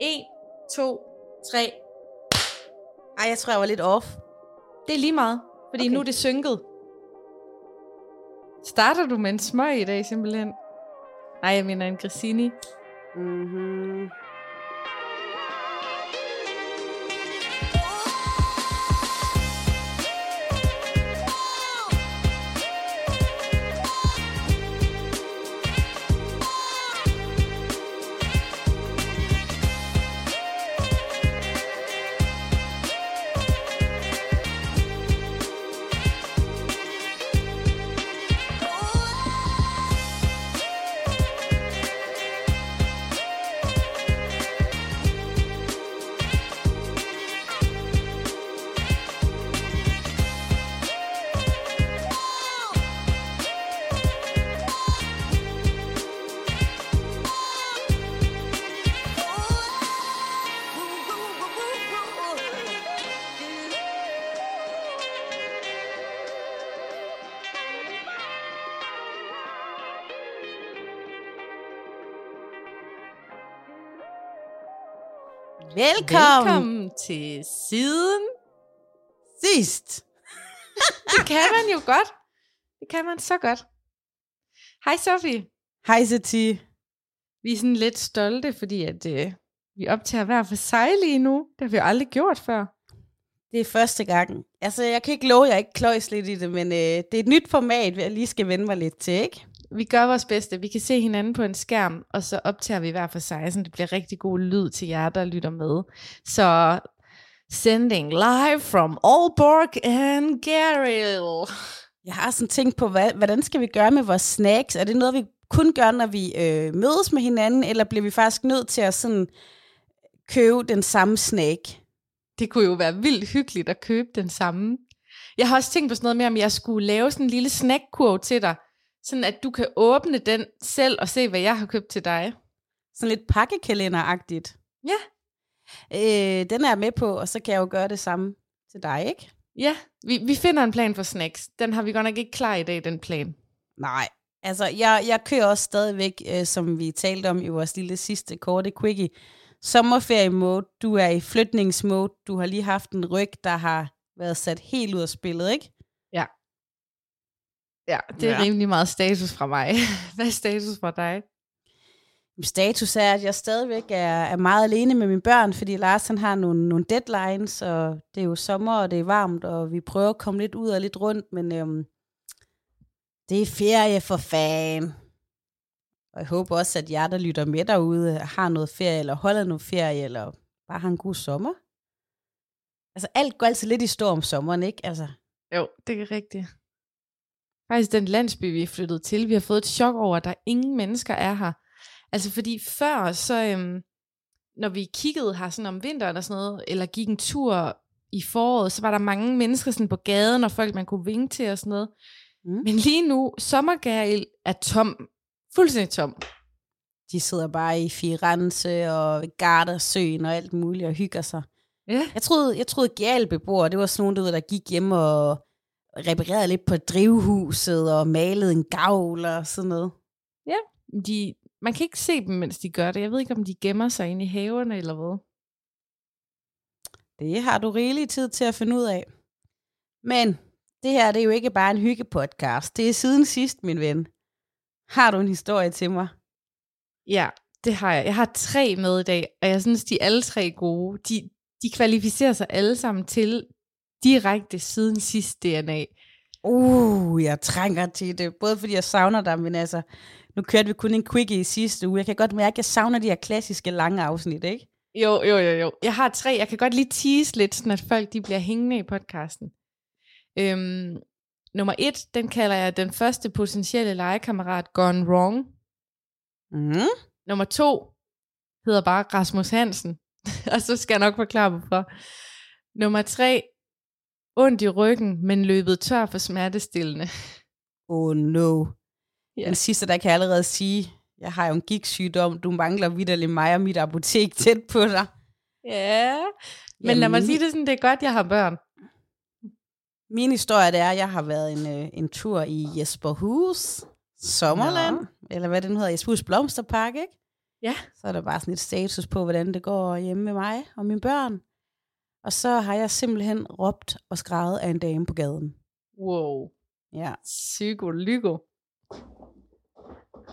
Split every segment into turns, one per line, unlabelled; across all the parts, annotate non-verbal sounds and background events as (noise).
1, 2, 3.
Ej, jeg tror, jeg var lidt off.
Det er lige meget, fordi okay. Nu er det synket. Starter du med en smøg i dag simpelthen? Nej, jeg mener en grissini.
Mm-hmm. Velkommen.
Velkommen til siden.
Sidst. (laughs)
Det kan man jo godt. Det kan man så godt. Hej Sofie.
Hej, Sati.
Vi er sådan lidt stolte, fordi at, øh, vi optager hver for sig lige nu. Det har vi jo aldrig gjort før.
Det er første gang. Altså, jeg kan ikke love, at jeg ikke kløjs lidt i det, men øh, det er et nyt format, jeg lige skal vende mig lidt til, ikke?
Vi gør vores bedste. Vi kan se hinanden på en skærm, og så optager vi hver for sig, så det bliver rigtig god lyd til jer, der lytter med. Så sending live from Aalborg and Garill.
Jeg har sådan tænkt på, hvad, hvordan skal vi gøre med vores snacks? Er det noget, vi kun gør, når vi øh, mødes med hinanden, eller bliver vi faktisk nødt til at sådan købe den samme snack?
Det kunne jo være vildt hyggeligt at købe den samme. Jeg har også tænkt på sådan noget med, om jeg skulle lave sådan en lille snackkurv til dig, sådan at du kan åbne den selv og se, hvad jeg har købt til dig.
Sådan lidt pakkekalender-agtigt.
Ja.
Øh, den er jeg med på, og så kan jeg jo gøre det samme til dig, ikke?
Ja, vi, vi finder en plan for snacks. Den har vi godt nok ikke klar i dag, den plan.
Nej. Altså, jeg, jeg kører også stadigvæk, øh, som vi talte om i vores lille sidste korte quickie, sommerferie-mode. Du er i flytningsmode. Du har lige haft en ryg, der har været sat helt ud af spillet, ikke?
Ja, det er
Ja.
rimelig meget status fra mig. (laughs) Hvad er status fra dig?
Status er, at jeg stadigvæk er, er meget alene med mine børn, fordi Lars han har nogle, nogle deadlines, og det er jo sommer, og det er varmt, og vi prøver at komme lidt ud og lidt rundt, men øhm, det er ferie for fan. Og jeg håber også, at jer, der lytter med derude, har noget ferie, eller holder noget ferie, eller bare har en god sommer. Altså alt går altid lidt i stå om sommeren, ikke? Altså,
Jo, det er rigtigt. Faktisk den landsby, vi er flyttet til, vi har fået et chok over, at der ingen mennesker er her. Altså fordi før, så øhm, når vi kiggede her sådan om vinteren og sådan noget, eller gik en tur i foråret, så var der mange mennesker sådan på gaden, og folk man kunne vinke til og sådan noget.
Mm.
Men lige nu, sommergæril er tom. Fuldstændig tom.
de sidder bare i Firenze og Gardasøen og alt muligt og hygger sig.
Ja.
Jeg troede, jeg troede Gjælbeboere, det var sådan ved, der gik hjem og reparerede lidt på drivhuset og malede en gavl og sådan noget.
De, man kan ikke se dem, mens de gør det. Jeg ved ikke, om de gemmer sig inde i haverne eller hvad.
Det har du rigelig tid til at finde ud af. Men det her det er jo ikke bare en hyggepodcast. Det er siden sidst, min ven. Har du en historie til mig?
Ja, det har jeg. Jeg har tre med i dag, og jeg synes, de er alle tre gode. De, de kvalificerer sig alle sammen til direkte siden sidst DNA.
Uh, jeg trænger til det. Både fordi jeg savner dig, men altså, nu kørte vi kun en quickie i sidste uge. Jeg kan godt mærke, at jeg savner de her klassiske lange afsnit, ikke?
Jo, jo, jo, jo. Jeg har tre. Jeg kan godt lige tease lidt, sådan at folk de bliver hængende i podcasten. Øhm, nummer et, den kalder jeg den første potentielle legekammerat gone wrong.
Mm.
Nummer to hedder bare Rasmus Hansen. (laughs) og så skal jeg nok forklare hvorfor. Nummer tre, ondt i ryggen, men løbet tør for smertestillende. (laughs)
Oh no.
Ja.
Den sidste, der kan jeg allerede sige, jeg har jo en gigtsygdom, du mangler vidderligt mig og mit apotek (laughs) tæt på dig.
Ja, men lad mig sige det sådan, det er godt, jeg har børn.
Min historie det er, at jeg har været en, øh, en tur i Jesperhus, Sommerland,
Nå.
eller hvad det nu hedder, Jesperhus Blomsterpark, ikke?
Ja.
Så er der bare sådan et status på, hvordan det går hjemme med mig og mine børn. Og så har jeg simpelthen råbt og skrevet af en dame på gaden.
Wow.
Ja.
Psykolygo.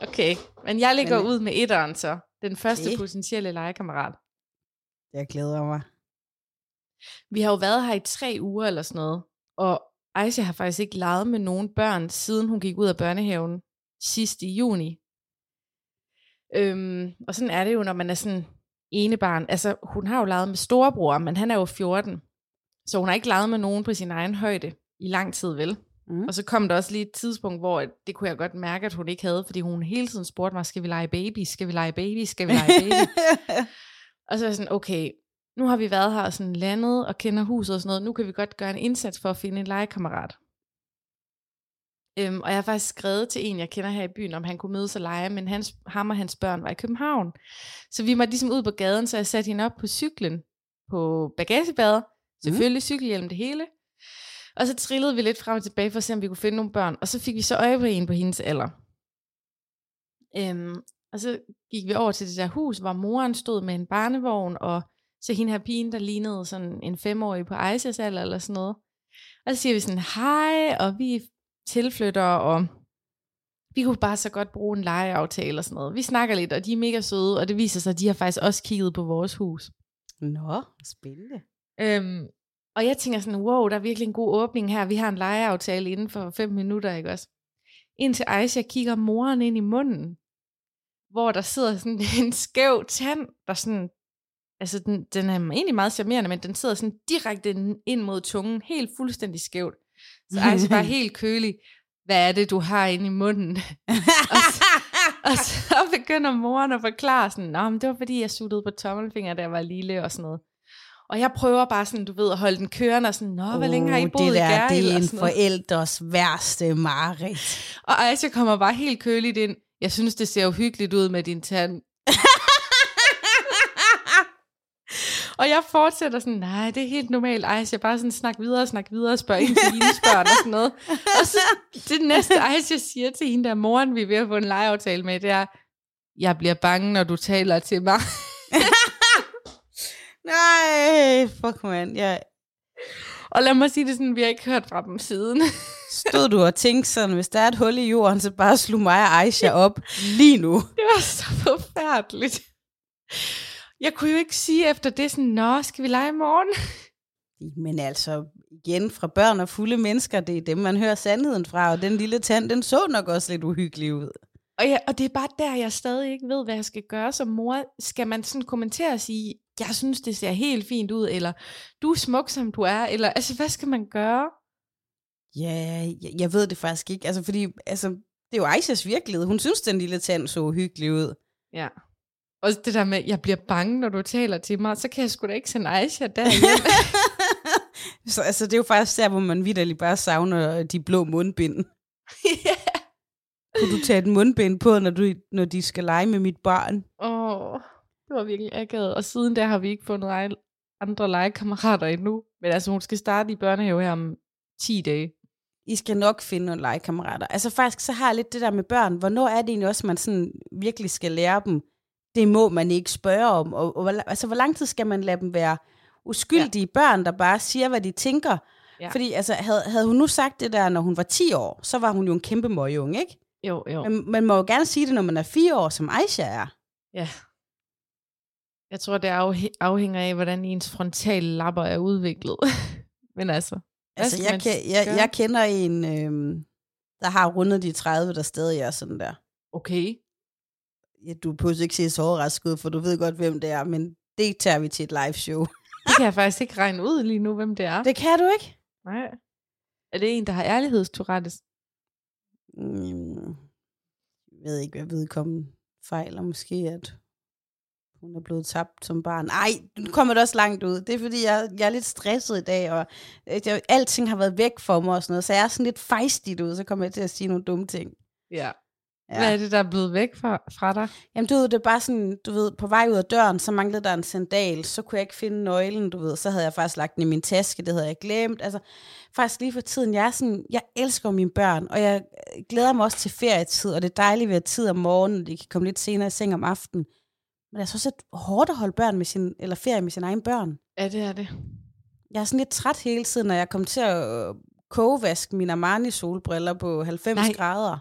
Okay, men jeg ligger
Men-
ud med etteren så. Den første
Okay.
potentielle legekammerat.
Jeg glæder mig.
Vi har jo været her i tre uger eller sådan noget, og Aisha har faktisk ikke leget med nogen børn, siden hun gik ud af børnehaven sidst i juni. Øhm, og sådan er det jo, når man er sådan ene barn. Altså, hun har jo leget med storebror, men han er jo 14. Så hun har ikke leget med nogen på sin egen højde i lang tid, vel?
Mm.
Og så kom der også lige et tidspunkt, hvor det kunne jeg godt mærke, at hun ikke havde, fordi hun hele tiden spurgte mig, skal vi lege baby, skal vi lege baby, skal vi lege baby? (laughs) og så var jeg sådan, okay, nu har vi været her og sådan landet og kender huset og sådan noget, nu kan vi godt gøre en indsats for at finde en legekammerat. Øhm, og jeg har faktisk skrevet til en, jeg kender her i byen, om han kunne mødes og lege, men hans, ham og hans børn var i København. Så vi måtte ligesom ud på gaden, så jeg satte hende op på cyklen på bagagebadet. Selvfølgelig cykelhjelm det hele. Og så trillede vi lidt frem og tilbage for at se, om vi kunne finde nogle børn. Og så fik vi så øje på en på hendes alder. Øhm, og så gik vi over til det der hus, hvor moren stod med en barnevogn, og så hende her pigen, der lignede sådan en femårig på Aisas alder eller sådan noget. Og så siger vi sådan, hej, og vi tilflytter, og vi kunne bare så godt bruge en legeaftale og sådan noget. Vi snakker lidt, og de er mega søde, og det viser sig, at de har faktisk også kigget på vores hus.
Nå, spændende.
Øhm, og jeg tænker sådan, wow, der er virkelig en god åbning her. Vi har en legeaftale inden for fem minutter, ikke også? Indtil Aisha kigger moren ind i munden, hvor der sidder sådan (laughs) en skæv tand, der sådan, altså den, den er egentlig meget charmerende, men den sidder sådan direkte ind mod tungen, helt fuldstændig skævt. Så Aisha bare (laughs) helt kølig, hvad er det, du har inde i munden? (laughs) og, så, og så begynder moren at forklare sådan, Nå, men det var fordi, jeg suttede på tommelfinger, da jeg var lille og sådan noget. Og jeg prøver bare sådan, du ved, at holde den kørende og sådan, Nå, hvor længe har I boet
det
i
der,
Gærhild?
det er en forældres værste mareridt.
Og Aisha kommer bare helt køligt ind. Jeg synes, det ser uhyggeligt ud med din tand. (laughs) og jeg fortsætter sådan, nej, det er helt normalt. Aisha, bare sådan snak videre, snak videre, spørg ind til hendes børn og sådan noget. Og så det næste, Aisha siger til hende der moren, vi er ved at få en legeaftale med, det er, jeg bliver bange, når du taler til mig. (laughs)
Nej, fuck man. Jeg
og lad mig sige det sådan, vi har ikke hørt fra dem siden. (laughs)
stod du og tænkte sådan, hvis der er et hul i jorden, så bare slog mig og Aisha op lige nu.
Det var så forfærdeligt. Jeg kunne jo ikke sige efter det sådan, nå, skal vi lege i morgen? (laughs)
Men altså, igen, fra børn og fulde mennesker, det er dem, man hører sandheden fra, og den lille tand, den så nok også lidt uhyggelig ud.
Og, ja, og det er bare der, jeg stadig ikke ved, hvad jeg skal gøre som mor. Skal man sådan kommentere og sige, jeg synes, det ser helt fint ud, eller du er smuk, som du er, eller altså, hvad skal man gøre?
Ja, jeg, jeg ved det faktisk ikke. Altså, fordi, altså, det er jo Aishas virkelighed. Hun synes, den lille tand så uhyggelig ud.
Ja. Og det der med, jeg bliver bange, når du taler til mig, så kan jeg sgu da ikke sende Aisha derhjemme. (laughs)
så altså, det er jo faktisk der, hvor man vidderligt bare savner de blå mundbind. (laughs)
ja.
Kunne du tage et mundbind på, når, du, når de skal lege med mit barn?
Åh, det var virkelig akavet. Og siden der har vi ikke fundet andre legekammerater endnu. Men altså, hun skal starte i børnehave her om 10 dage.
I skal nok finde nogle legekammerater. Altså faktisk, så har jeg lidt det der med børn. Hvornår er det egentlig også, man sådan virkelig skal lære dem? Det må man ikke spørge om. Og, og altså, hvor lang tid skal man lade dem være uskyldige ja. børn, der bare siger, hvad de tænker?
Ja.
Fordi altså, havde, havde hun nu sagt det der, når hun var 10 år, så var hun jo en kæmpe møgung, ikke?
Jo, jo.
Men man må jo gerne sige det, når man er 4 år, som Aisha er.
Ja. Jeg tror, det afhæ- afhænger af, hvordan ens frontale lapper er udviklet. (laughs) Men altså,
Altså, jeg, kan, jeg, jeg kender en, øhm, der har rundet de 30, der stadig er sådan der.
Okay.
Ja, du behøver ikke se så overrasket ud, for du ved godt, hvem det er, men det tager vi til et live show. (laughs)
Det kan jeg faktisk ikke regne ud lige nu, hvem det er.
Det kan du ikke?
Nej. Er det en, der har ærlighedstourettes?
Mm, jeg ved ikke, hvad vedkommende fejler. Måske, at hun er blevet tabt som barn. Ej, nu kommer det også langt ud. Det er, fordi jeg, jeg er lidt stresset i dag, og jeg, alting har været væk for mig og sådan noget, så jeg er sådan lidt fejstigt ud, så kommer jeg til at sige nogle dumme ting.
Ja. Ja. Hvad er det, der er blevet væk fra, fra dig?
Jamen, du ved, det er bare sådan, du ved, på vej ud af døren, så manglede der en sandal, så kunne jeg ikke finde nøglen, du ved, så havde jeg faktisk lagt den i min taske, det havde jeg glemt. Altså, faktisk lige for tiden, jeg er sådan, jeg elsker mine børn, og jeg glæder mig også til ferietid, og det er dejligt ved at tid om morgenen, de kan komme lidt senere i seng om aftenen. Men det er så også hårdt at holde børn med sin, eller ferie med sine egne børn.
Ja, det er det.
Jeg er sådan lidt træt hele tiden, når jeg kom til at øh, kogevaske mine Armani-solbriller på 90
Nej.
grader.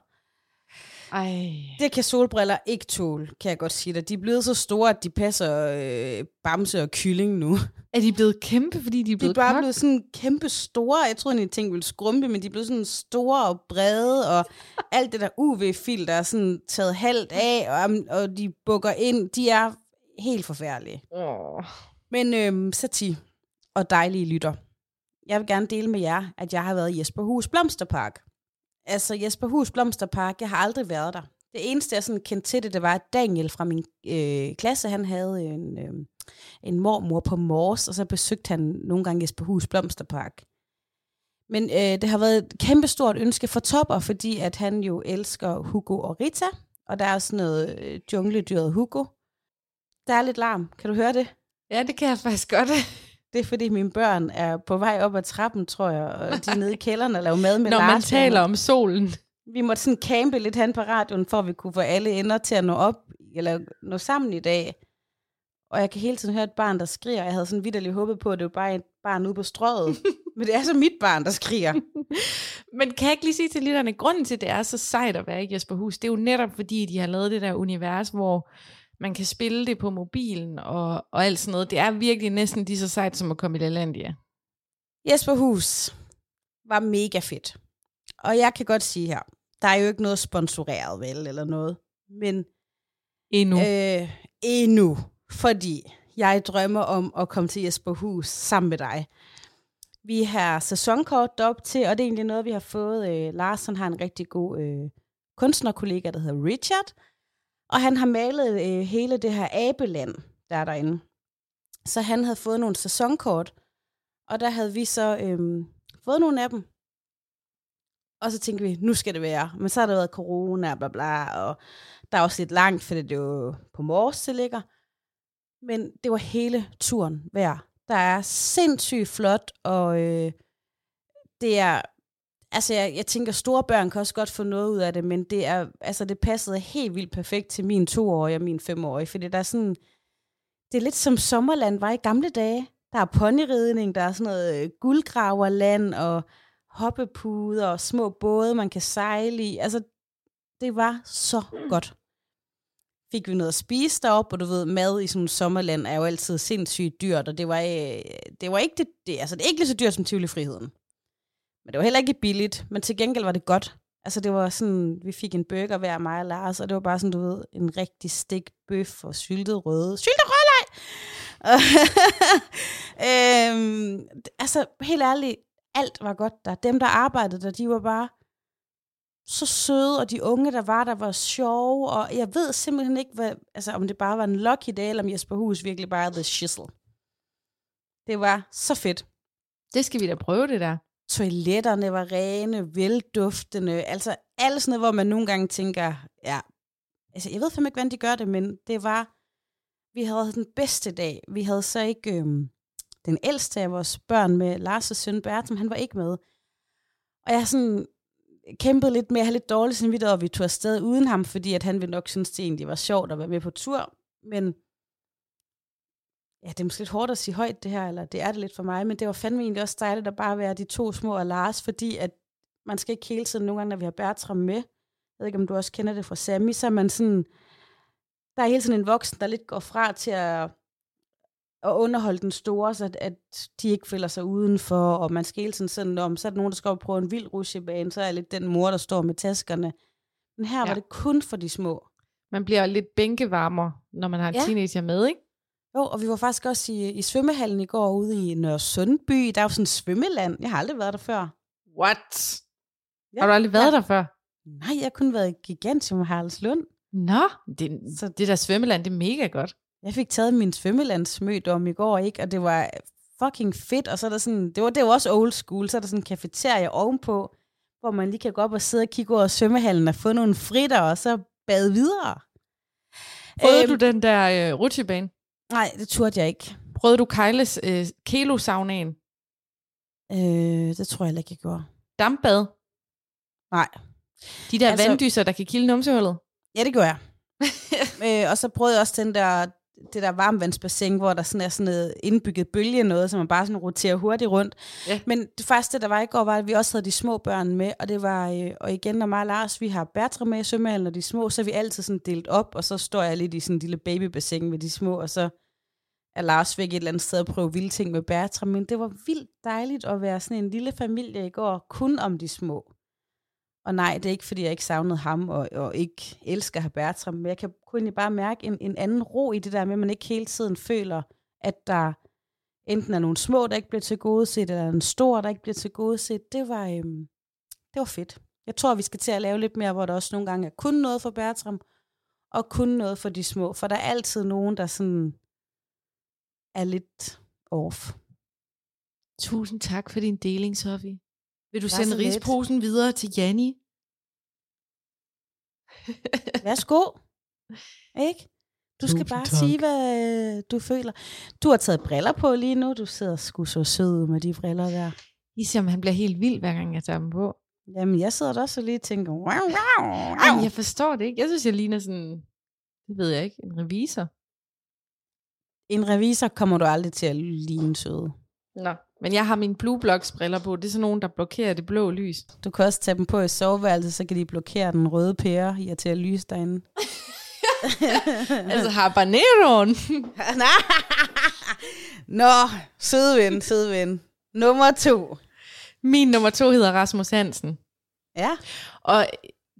Ej.
Det kan solbriller ikke tåle, kan jeg godt sige dig. De er blevet så store, at de passer øh, bamse og kylling nu.
Er de blevet kæmpe, fordi de er
De er
blevet
bare blevet sådan kæmpe store. Jeg troede, at ting ville skrumpe, men de er blevet sådan store og brede, og (laughs) alt det der UV-fil, der er sådan taget halvt af, og, og de bukker ind, de er helt forfærdelige.
Åh.
Men øhm, Sati og dejlige lytter, jeg vil gerne dele med jer, at jeg har været i Jesperhus Blomsterpark. Altså Jesperhus Blomsterpark, jeg har aldrig været der. Det eneste, jeg sådan kendte til det, det var, at Daniel fra min øh, klasse, han havde en, øh, en mormor på Mors, og så besøgte han nogle gange Jesperhus Blomsterpark. Men øh, det har været et kæmpestort ønske for Topper, fordi at han jo elsker Hugo og Rita, og der er sådan noget øh, jungledyret Hugo. Der er lidt larm. Kan du høre det?
Ja, det kan jeg faktisk godt. (laughs)
Det er fordi mine børn er på vej op ad trappen, tror jeg, og de er nede i kælderen og laver mad med
Når man
Lars.
taler om solen.
Vi måtte sådan campe lidt hen på radioen, for at vi kunne få alle ender til at nå op, eller nå sammen i dag. Og jeg kan hele tiden høre et barn, der skriger. Jeg havde sådan vidderligt håbet på, at det var bare et barn ude på strøget. (laughs) Men det er så mit barn, der skriger. (laughs)
Men kan jeg ikke lige sige til lytterne, grunden til, at det er så sejt at være i Jesperhus, det er jo netop fordi, de har lavet det der univers, hvor man kan spille det på mobilen og, og alt sådan noget. Det er virkelig næsten lige så sejt som at komme i Lalandia.
Jesper Hus var mega fedt. Og jeg kan godt sige her, der er jo ikke noget sponsoreret, vel, eller noget. Men
Endnu. Øh.
Endnu. Fordi jeg drømmer om at komme til Jesper Hus sammen med dig. Vi har sæsonkort op til, og det er egentlig noget, vi har fået. Øh, Larsen har en rigtig god øh, kunstnerkollega, der hedder Richard. Og han har malet øh, hele det her abeland, der er derinde. Så han havde fået nogle sæsonkort, og der havde vi så øh, fået nogle af dem. Og så tænkte vi, nu skal det være. Men så har der været corona, bla bla, og der er også lidt langt, for det er jo på Mors, det ligger. Men det var hele turen værd. Der er sindssygt flot, og øh, det er... Altså, jeg, jeg tænker, store børn kan også godt få noget ud af det, men det er, altså, det passede helt vildt perfekt til min toårige og min femårige, fordi der er sådan, det er lidt som sommerland var i gamle dage. Der er ponyridning, der er sådan noget øh, guldgraverland, og hoppepuder og små både, man kan sejle i. Altså, det var så godt. Fik vi noget at spise deroppe, og du ved, mad i sådan en sommerland er jo altid sindssygt dyrt, og det var, øh, det var ikke det, det, altså det er ikke lige så dyrt som Tivoli Friheden. Men det var heller ikke billigt, men til gengæld var det godt. Altså det var sådan, vi fik en burger hver mig og Lars, og det var bare sådan, du ved, en rigtig stik bøf og syltet røde. Syltet rødlej! (laughs) øhm, altså helt ærligt, alt var godt der. Dem, der arbejdede der, de var bare så søde, og de unge, der var der, var sjove, og jeg ved simpelthen ikke, hvad, altså, om det bare var en lucky day, eller om Jesper Hus virkelig bare er the shizzle. Det var så fedt.
Det skal vi da prøve, det der.
Toiletterne var rene, velduftende, altså alt sådan noget, hvor man nogle gange tænker, ja, altså jeg ved fandme ikke, hvordan de gør det, men det var, vi havde den bedste dag. Vi havde så ikke øhm, den ældste af vores børn med Lars' søn Bertram, han var ikke med. Og jeg sådan kæmpede lidt med at have lidt dårligt samvittighed, og vi tog afsted uden ham, fordi at han ville nok synes, det egentlig var sjovt at være med på tur. Men ja, det er måske lidt hårdt at sige højt det her, eller det er det lidt for mig, men det var fandme egentlig også dejligt at bare være de to små og Lars, fordi at man skal ikke hele tiden, nogle gange, når vi har Bertram med, jeg ved ikke, om du også kender det fra Sammy, så er man sådan, der er hele tiden en voksen, der lidt går fra til at, at underholde den store, så at, at de ikke føler sig udenfor, og man skal hele tiden sådan, om så er der nogen, der skal prøve en vild rutsjebane, så er jeg lidt den mor, der står med taskerne. Men her ja. var det kun for de små.
Man bliver lidt bænkevarmer, når man har en
ja.
teenager med, ikke?
Jo, og vi var faktisk også i, i svømmehallen i går ude i Nørre Sundby. Der er jo sådan en svømmeland. Jeg har aldrig været der før.
What?
Ja.
Har du aldrig været
ja.
der før?
Nej, jeg har kun været i Gigantium Haraldslund.
Nå, det,
Så-
det der svømmeland, det er mega godt.
Jeg fik taget min svømmelandsmødom i går, ikke? Og det var fucking fedt. Og så er der sådan, det var, det var også old school, så er der sådan en kafeterie ovenpå, hvor man lige kan gå op og sidde og kigge over svømmehallen og få nogle fritter, og så bade videre.
Prøvede øhm, du den der øh, rutsjebane?
Nej, det turde jeg ikke.
Prøvede du Kejles øh, kelosaunaen?
Øh, det tror jeg heller ikke, jeg gjorde.
Dampbad?
Nej.
De der
Altså-
vanddyser, der kan kilde numsehullet?
Ja, det gjorde jeg. (laughs) øh, og så prøvede jeg også den der det der varmvandsbassin, hvor der sådan er sådan noget indbygget bølge noget, så man bare sådan roterer hurtigt rundt.
Ja.
Men det første, der var i går, var, at vi også havde de små børn med, og det var, øh, og igen, når mig og Lars, vi har Bertram med i svømmehallen, og de små, så er vi altid sådan delt op, og så står jeg lidt i sådan en lille babybassin med de små, og så er Lars væk et eller andet sted og prøve vilde ting med Bertram, men det var vildt dejligt at være sådan en lille familie i går, kun om de små. Og nej, det er ikke, fordi jeg ikke savnede ham og, og ikke elsker at Bertram, men jeg kan kun bare mærke en, en anden ro i det der med, at man ikke hele tiden føler, at der enten er nogle små, der ikke bliver tilgodeset, eller en stor, der ikke bliver tilgodeset. Det var, øhm, det var fedt. Jeg tror, vi skal til at lave lidt mere, hvor der også nogle gange er kun noget for Bertram, og kun noget for de små. For der er altid nogen, der sådan er lidt off.
Tusind tak for din deling, Sofie. Vil du
Var
sende risposen videre til Janni?
Værsgo. Ikke? Du skal
Tusind
bare
tak.
sige, hvad øh, du føler. Du har taget briller på lige nu. Du sidder sgu så sød med de briller der.
Ligesom han bliver helt vild, hver gang jeg tager dem på.
Jamen, jeg sidder da også og lige og tænker, wow, wow,
Ej,
wow.
jeg forstår det ikke. Jeg synes, jeg ligner sådan, det ved jeg ikke, en revisor.
En revisor kommer du aldrig til at ligne søde.
Nå. Men jeg har mine Blue Blocks briller på. Det er sådan nogen, der blokerer det blå lys.
Du kan også tage dem på i soveværelset, så kan de blokere den røde pære i at til at lyse derinde. (laughs)
altså habaneroen. (laughs)
Nå, søde ven, søde ven. Nummer to.
Min nummer to hedder Rasmus Hansen.
Ja.
Og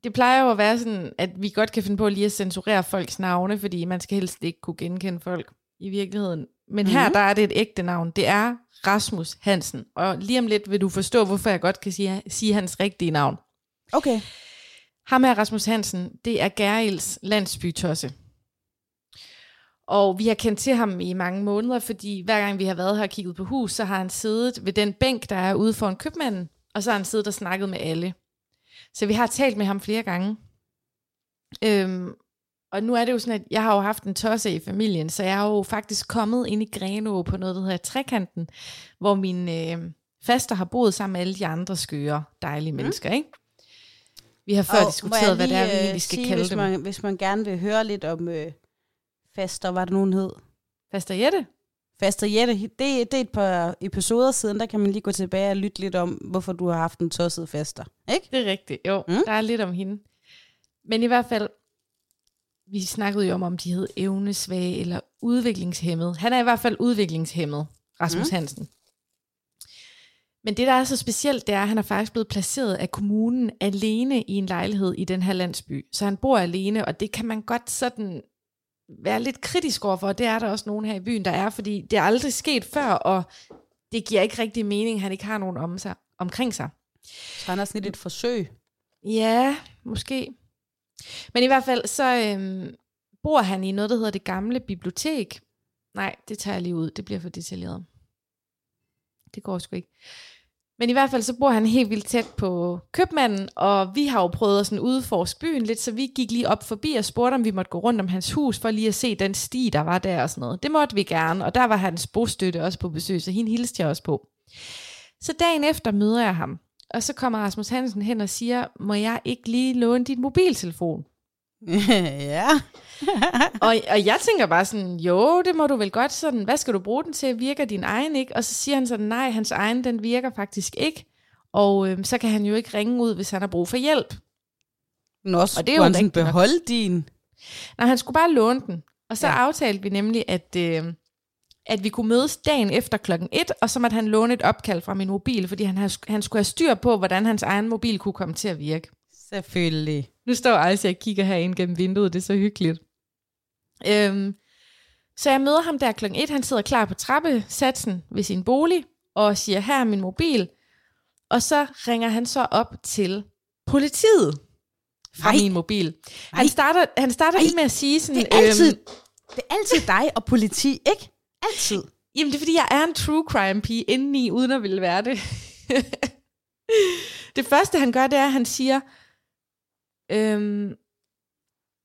det plejer jo at være sådan, at vi godt kan finde på lige at censurere folks navne, fordi man skal helst ikke kunne genkende folk i virkeligheden. Men her,
Mhm.
der er det et ægte navn. Det er Rasmus Hansen. Og lige om lidt vil du forstå, hvorfor jeg godt kan sige, sige hans rigtige navn.
Okay.
Ham her, Rasmus Hansen, det er Gerils landsbytosse. Og vi har kendt til ham i mange måneder, fordi hver gang vi har været her og kigget på hus, så har han siddet ved den bænk, der er ude foran købmanden, og så har han siddet og snakket med alle. Så vi har talt med ham flere gange. Øhm, og nu er det jo sådan, at jeg har jo haft en tosse i familien, så jeg er jo faktisk kommet ind i Grenå på noget, der hedder Trekanten, hvor min øh, faster har boet sammen med alle de andre skøre, dejlige mm. mennesker, ikke? Vi har før
Og
diskuteret,
jeg
hvad det er,
lige,
vi
øh,
egentlig skal
sige,
kalde
hvis
dem.
Man, hvis man gerne vil høre lidt om øh, faster, hvad det nogen hed.
Faster Jette?
Faster Jette, det, det er et par episoder siden, der kan man lige gå tilbage og lytte lidt om, hvorfor du har haft en tosset faster. Ikke?
Det er rigtigt, jo.
Mm.
Der er lidt om hende. Men i hvert fald, vi snakkede jo om, om de hed evnesvage eller udviklingshemmet. Han er i hvert fald udviklingshemmet, Rasmus
Mm.
Hansen. Men det, der er så specielt, det er, at han er faktisk blevet placeret af kommunen alene i en lejlighed i den her landsby. Så han bor alene, og det kan man godt sådan være lidt kritisk overfor, og det er der også nogen her i byen, der er, fordi det er aldrig sket før, og det giver ikke rigtig mening, at han ikke har nogen om sig, omkring sig.
Så han har sådan lidt et forsøg.
Ja, måske. Men i hvert fald, så øhm, bor han i noget, der hedder det gamle bibliotek. Nej, det tager jeg lige ud. Det bliver for detaljeret. Det går sgu ikke. Men i hvert fald, så bor han helt vildt tæt på købmanden, og vi har jo prøvet at sådan udforske byen lidt, så vi gik lige op forbi og spurgte, om vi måtte gå rundt om hans hus, for lige at se den sti, der var der og sådan noget. Det måtte vi gerne, og der var hans bostøtte også på besøg, så hende hilste jeg også på. Så dagen efter møder jeg ham, og så kommer Rasmus Hansen hen og siger, må jeg ikke lige låne din mobiltelefon? (laughs)
ja. (laughs)
og, og jeg tænker bare sådan, jo, det må du vel godt. Sådan, hvad skal du bruge den til? Virker din egen ikke? Og så siger han sådan, nej, hans egen, den virker faktisk ikke. Og øhm, så kan han jo ikke ringe ud, hvis han har brug for hjælp.
Nå,
Og det er jo
han sådan
rigtigt nok.
beholde din.
Nej, han skulle bare låne den. Og så
ja.
aftalte vi nemlig, at, øh, at vi kunne mødes dagen efter klokken 1, og så måtte han låne et opkald fra min mobil, fordi han, havde, han skulle have styr på, hvordan hans egen mobil kunne komme til at virke.
Selvfølgelig.
Nu står Isaac og kigger herind gennem vinduet, det er så hyggeligt. Øhm, så jeg møder ham der klokken 1, han sidder klar på trappesatsen ved sin bolig, og siger, her er min mobil. Og så ringer han så op til politiet fra
Nej.
min mobil. Han starter, han starter
Nej.
lige med at sige sådan...
Det er altid,
Øhm,
det er altid dig og politi, ikke? Altid.
Jamen, det er fordi, jeg er en true crime pige indeni, uden at ville være det. (laughs) det første, han gør, det er, at han siger, øhm,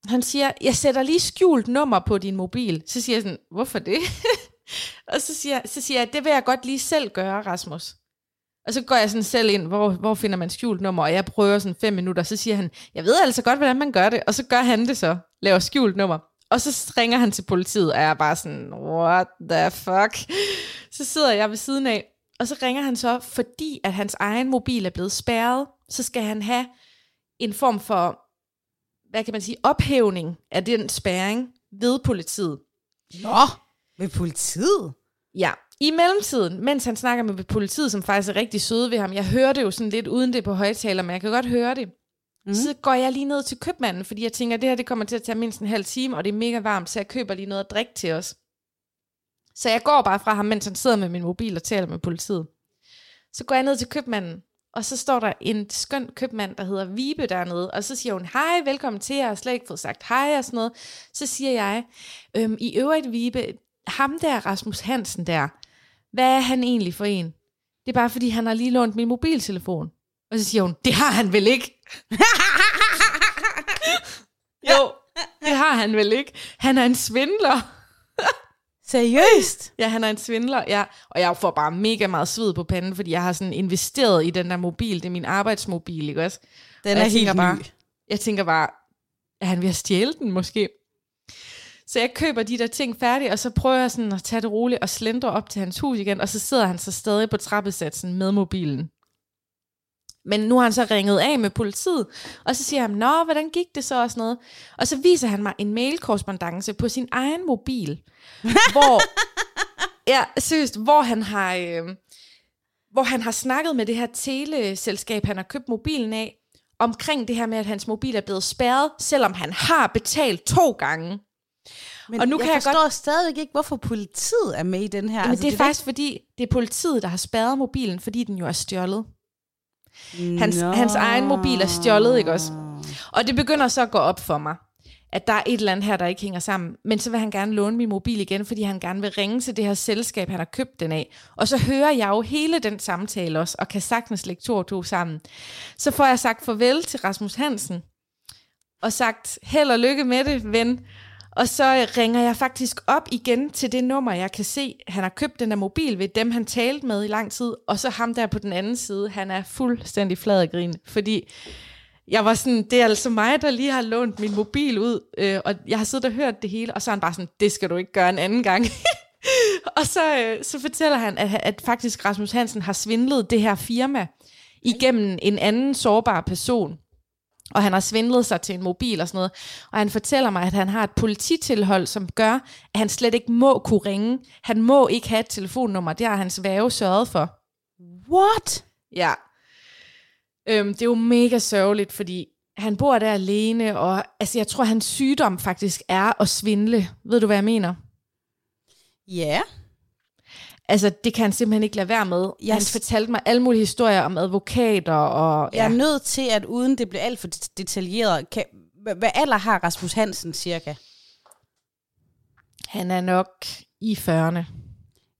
han siger, jeg sætter lige skjult nummer på din mobil. Så siger jeg sådan, hvorfor det? (laughs) og så siger, så siger jeg, det vil jeg godt lige selv gøre, Rasmus. Og så går jeg sådan selv ind, hvor, hvor finder man skjult nummer, og jeg prøver sådan fem minutter, så siger han, jeg ved altså godt, hvordan man gør det, og så gør han det så, laver skjult nummer. Og så ringer han til politiet, og jeg er bare sådan, what the fuck? Så sidder jeg ved siden af, og så ringer han så, fordi at hans egen mobil er blevet spærret, så skal han have en form for, hvad kan man sige, ophævning af den spærring ved politiet.
Nå, ved politiet?
Ja, i mellemtiden, mens han snakker med politiet, som faktisk er rigtig søde ved ham, jeg hører det jo sådan lidt uden det på højtaler, men jeg kan godt høre det. Mm. Så går jeg lige ned til købmanden, fordi jeg tænker, at det her det kommer til at tage mindst en halv time, og det er mega varmt, så jeg køber lige noget at drikke til os. Så jeg går bare fra ham, mens han sidder med min mobil og taler med politiet. Så går jeg ned til købmanden, og så står der en skøn købmand, der hedder Vibe dernede, og så siger hun, hej, velkommen til, jeg har slet ikke fået sagt hej og sådan noget. Så siger jeg, øhm, i øvrigt Vibe, ham der, Rasmus Hansen der, hvad er han egentlig for en? Det er bare fordi, han har lige lånt min mobiltelefon. Og så siger hun, det har han vel ikke? (laughs) jo, det har han vel ikke. Han er en svindler. (laughs)
Seriøst?
Ja, han er en svindler, ja. Og jeg får bare mega meget sved på panden, fordi jeg har sådan investeret i den der mobil. Det er min arbejdsmobil, ikke også?
Den
Og
er helt
bare,
ny.
Jeg tænker bare, er han ved at stjæle den måske? Så jeg køber de der ting færdige, og så prøver jeg sådan at tage det roligt og slendre op til hans hus igen, og så sidder han så stadig på trappesatsen med mobilen. Men nu har han så ringet af med politiet, og så siger han, nå, hvordan gik det så og sådan noget. Og så viser han mig en mailkorrespondance på sin egen mobil, (laughs) hvor, ja, seriøst, hvor han har, øh, hvor han har snakket med det her teleselskab, han har købt mobilen af, omkring det her med, at hans mobil er blevet spærret, selvom han har betalt to gange.
Men
Og nu
jeg
kan jeg
forstår godt... stadigvæk ikke, hvorfor politiet er med i den her.
Jamen, altså, det er faktisk fordi, det er politiet, der har spærret mobilen, fordi den jo er stjålet. Hans,
Nå.
hans egen mobil er stjålet, ikke også? Og det begynder så at gå op for mig, at der er et eller andet her, der ikke hænger sammen. Men så vil han gerne låne min mobil igen, fordi han gerne vil ringe til det her selskab, han har købt den af. Og så hører jeg jo hele den samtale også, og kan sagtens lægge to og to sammen. Så får jeg sagt farvel til Rasmus Hansen, og sagt held og lykke med det, ven. Og så ringer jeg faktisk op igen til det nummer, jeg kan se, han har købt den der mobil ved dem, han talte med i lang tid. Og så ham der på den anden side, han er fuldstændig flad af grin, fordi jeg var sådan, det er altså mig, der lige har lånt min mobil ud, øh, og jeg har siddet og hørt det hele, og så er han bare sådan, det skal du ikke gøre en anden gang. (laughs) og så, øh, så fortæller han, at, at faktisk Rasmus Hansen har svindlet det her firma igennem en anden sårbar person. Og han har svindlet sig til en mobil og sådan noget. Og han fortæller mig, at han har et polititilhold, som gør, at han slet ikke må kunne ringe. Han må ikke have et telefonnummer. Det har hans værge sørget for.
What?
Ja. Øhm, det er jo mega sørgeligt, fordi han bor der alene, og altså, jeg tror, hans sygdom faktisk er at svindle. Ved du, hvad jeg mener?
Ja.
Altså, det kan han simpelthen ikke lade være med.
Jeg
Han fortalte mig alle mulige historier om advokater, og
Jeg er nødt til, at uden det bliver alt for det- detaljeret, kan, hvad, alder har Rasmus Hansen cirka?
han er nok i 40'erne.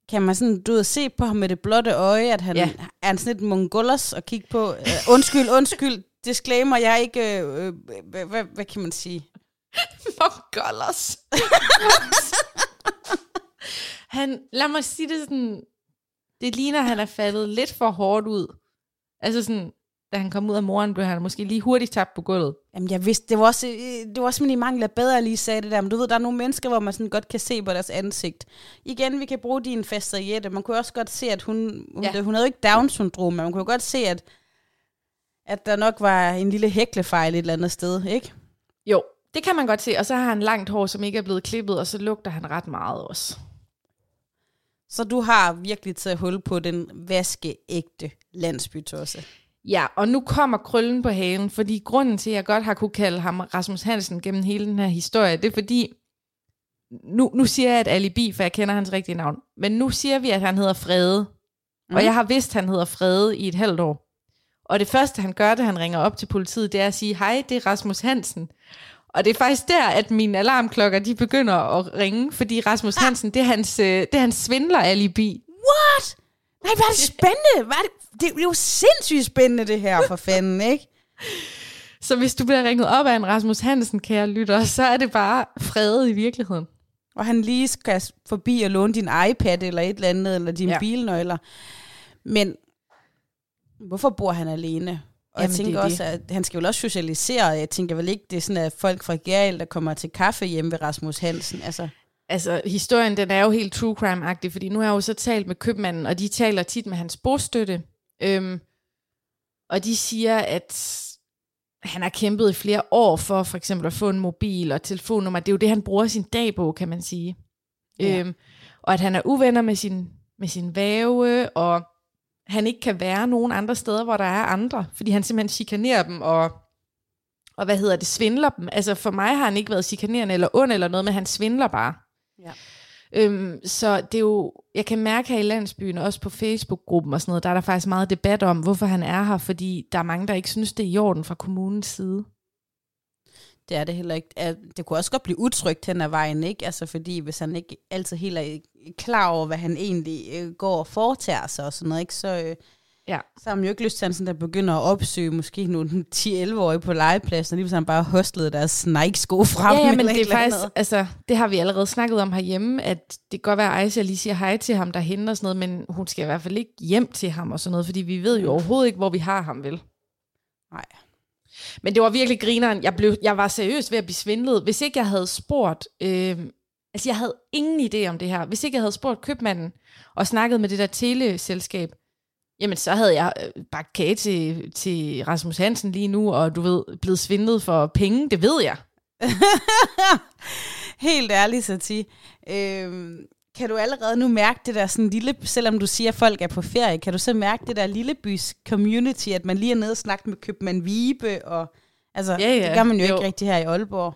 Kan man sådan, du ved, se på ham med det blotte øje, at han
Ja.
ja. er han sådan lidt mongolos at kigge på? Uh, undskyld, undskyld, disclaimer, jeg er ikke, øh, hvad, hvad, hvad kan man sige? (laughs)
Mongolos. (laughs) han, lad mig sige det sådan, det ligner, at han er faldet lidt for hårdt ud. Altså sådan, da han kom ud af moren, blev han måske lige hurtigt tabt på gulvet.
Jamen, jeg vidste, det var også, det var også simpelthen i mangel af bedre, lige sagde det der. Men du ved, der er nogle mennesker, hvor man sådan godt kan se på deres ansigt. Igen, vi kan bruge din faste Man kunne også godt se, at hun, hun,
Ja.
hun havde jo ikke Down-syndrom, men man kunne godt se, at, at der nok var en lille hæklefejl et eller andet sted, ikke?
Jo, det kan man godt se. Og så har han langt hår, som ikke er blevet klippet, og så lugter han ret meget også.
Så du har virkelig taget hul på den vaskeægte landsbytosse.
Ja, og nu kommer krøllen på halen, fordi grunden til, at jeg godt har kunne kalde ham Rasmus Hansen gennem hele den her historie, det er fordi, nu, nu siger jeg et alibi, for jeg kender hans rigtige navn, men nu siger vi, at han hedder Frede. Mm. Og jeg har vidst, at han hedder Frede i et halvt år. Og det første, han gør, da han ringer op til politiet, det er at sige, hej, det er Rasmus Hansen. Og det er faktisk der, at mine alarmklokker, de begynder at ringe, fordi Rasmus Hansen, det er hans, øh, det er hans svindler-alibi.
What? Nej, hvad er det spændende? Hvad er det? det er jo sindssygt spændende, det her, for fanden, ikke?
Så hvis du bliver ringet op af en Rasmus Hansen, kære lytter, så er det bare Frede i virkeligheden.
Og han lige skal forbi og låne din iPad eller et eller andet, eller dine
ja.
bilnøgler. Men hvorfor bor han alene? Og Jamen, jeg tænker også, det. at han skal vel også socialisere. Jeg tænker vel ikke, det er sådan, at folk fra Gerild, der kommer til kaffe hjemme ved Rasmus Hansen. Altså.
altså, historien den er jo helt true crime-agtig, fordi nu har jeg jo så talt med købmanden, og de taler tit med hans bostøtte. Øhm, og de siger, at han har kæmpet i flere år for for eksempel at få en mobil og telefonnummer. Det er jo det, han bruger sin dag på, kan man sige. Ja. Øhm, og at han er uvenner med sin, med sin væve, og han ikke kan være nogen andre steder, hvor der er andre, fordi han simpelthen chikanerer dem, og, og hvad hedder det, svindler dem. Altså for mig har han ikke været chikanerende eller ond eller noget, men han svindler bare. Ja. Øhm, så det er jo, jeg kan mærke her i landsbyen, også på Facebook-gruppen og sådan noget, der er der faktisk meget debat om, hvorfor han er her, fordi der er mange, der ikke synes, det er i orden fra kommunens side.
Det er det heller ikke. Det kunne også godt blive utrygt hen ad vejen, ikke? Altså fordi hvis han ikke altid helt er klar over, hvad han egentlig øh, går og foretager sig og sådan noget, ikke? Så, øh, ja. så har man jo ikke lyst til, at der begynder at opsøge måske nogle 10-11-årige på legepladsen, og lige han bare hostlede deres Nike-sko frem.
Ja, ja men det er faktisk, andet. altså, det har vi allerede snakket om herhjemme, at det kan godt være, at Aisha lige siger hej til ham derhen og sådan noget, men hun skal i hvert fald ikke hjem til ham og sådan noget, fordi vi ved jo overhovedet ikke, hvor vi har ham, vel?
Nej.
Men det var virkelig grineren. Jeg, blev, jeg var seriøst ved at blive svindlet. Hvis ikke jeg havde spurgt... Øh, altså, jeg havde ingen idé om det her. Hvis ikke jeg havde spurgt købmanden og snakket med det der teleselskab, jamen så havde jeg øh, bagt kage til, til Rasmus Hansen lige nu, og du ved, blevet svindlet for penge. Det ved jeg. (laughs)
Helt ærligt, Sati. Øhm, kan du allerede nu mærke det der sådan lille, selvom du siger, at folk er på ferie, kan du så mærke det der lille bys community, at man lige er nede og snakke med købmand Vibe, og altså, ja, ja. det gør man jo, jo ikke rigtig her i Aalborg.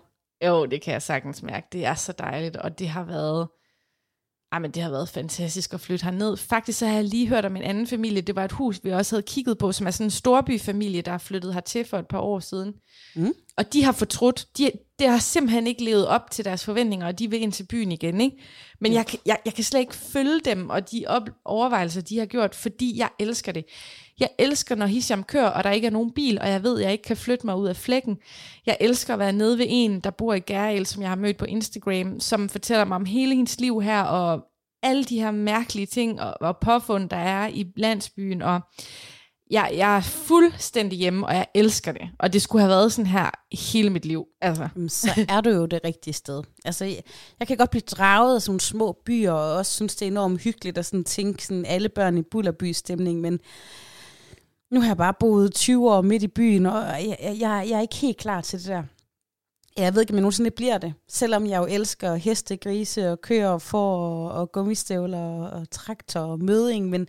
Jo, det kan jeg sagtens mærke. Det er så dejligt, og det har været, ej, men det har været fantastisk at flytte herned. Faktisk så har jeg lige hørt om en anden familie. Det var et hus, vi også havde kigget på, som er sådan en storbyfamilie, der er flyttet hertil for et par år siden. Mm. Og de har fortrudt. De, det har simpelthen ikke levet op til deres forventninger, og de vil ind til byen igen. Ikke? Men jeg, jeg, jeg kan slet ikke følge dem og de op, overvejelser, de har gjort, fordi jeg elsker det. Jeg elsker, når Hisham kører, og der ikke er nogen bil, og jeg ved, at jeg ikke kan flytte mig ud af flækken. Jeg elsker at være nede ved en, der bor i Gærel, som jeg har mødt på Instagram, som fortæller mig om hele hendes liv her, og alle de her mærkelige ting og, og påfund, der er i landsbyen, og jeg, jeg er fuldstændig hjemme, og jeg elsker det. Og det skulle have været sådan her hele mit liv. Altså.
Så er du jo det rigtige sted. Altså, jeg, jeg kan godt blive draget af sådan små byer, og også synes, det er enormt hyggeligt at sådan tænke sådan alle børn i Bullerby-stemning, men nu har jeg bare boet 20 år midt i byen, og jeg, jeg, jeg er ikke helt klar til det der. Jeg ved ikke, om jeg nogensinde bliver det. Selvom jeg jo elsker heste, grise og køer og får og, og gummistøvler og, og traktor og møding, men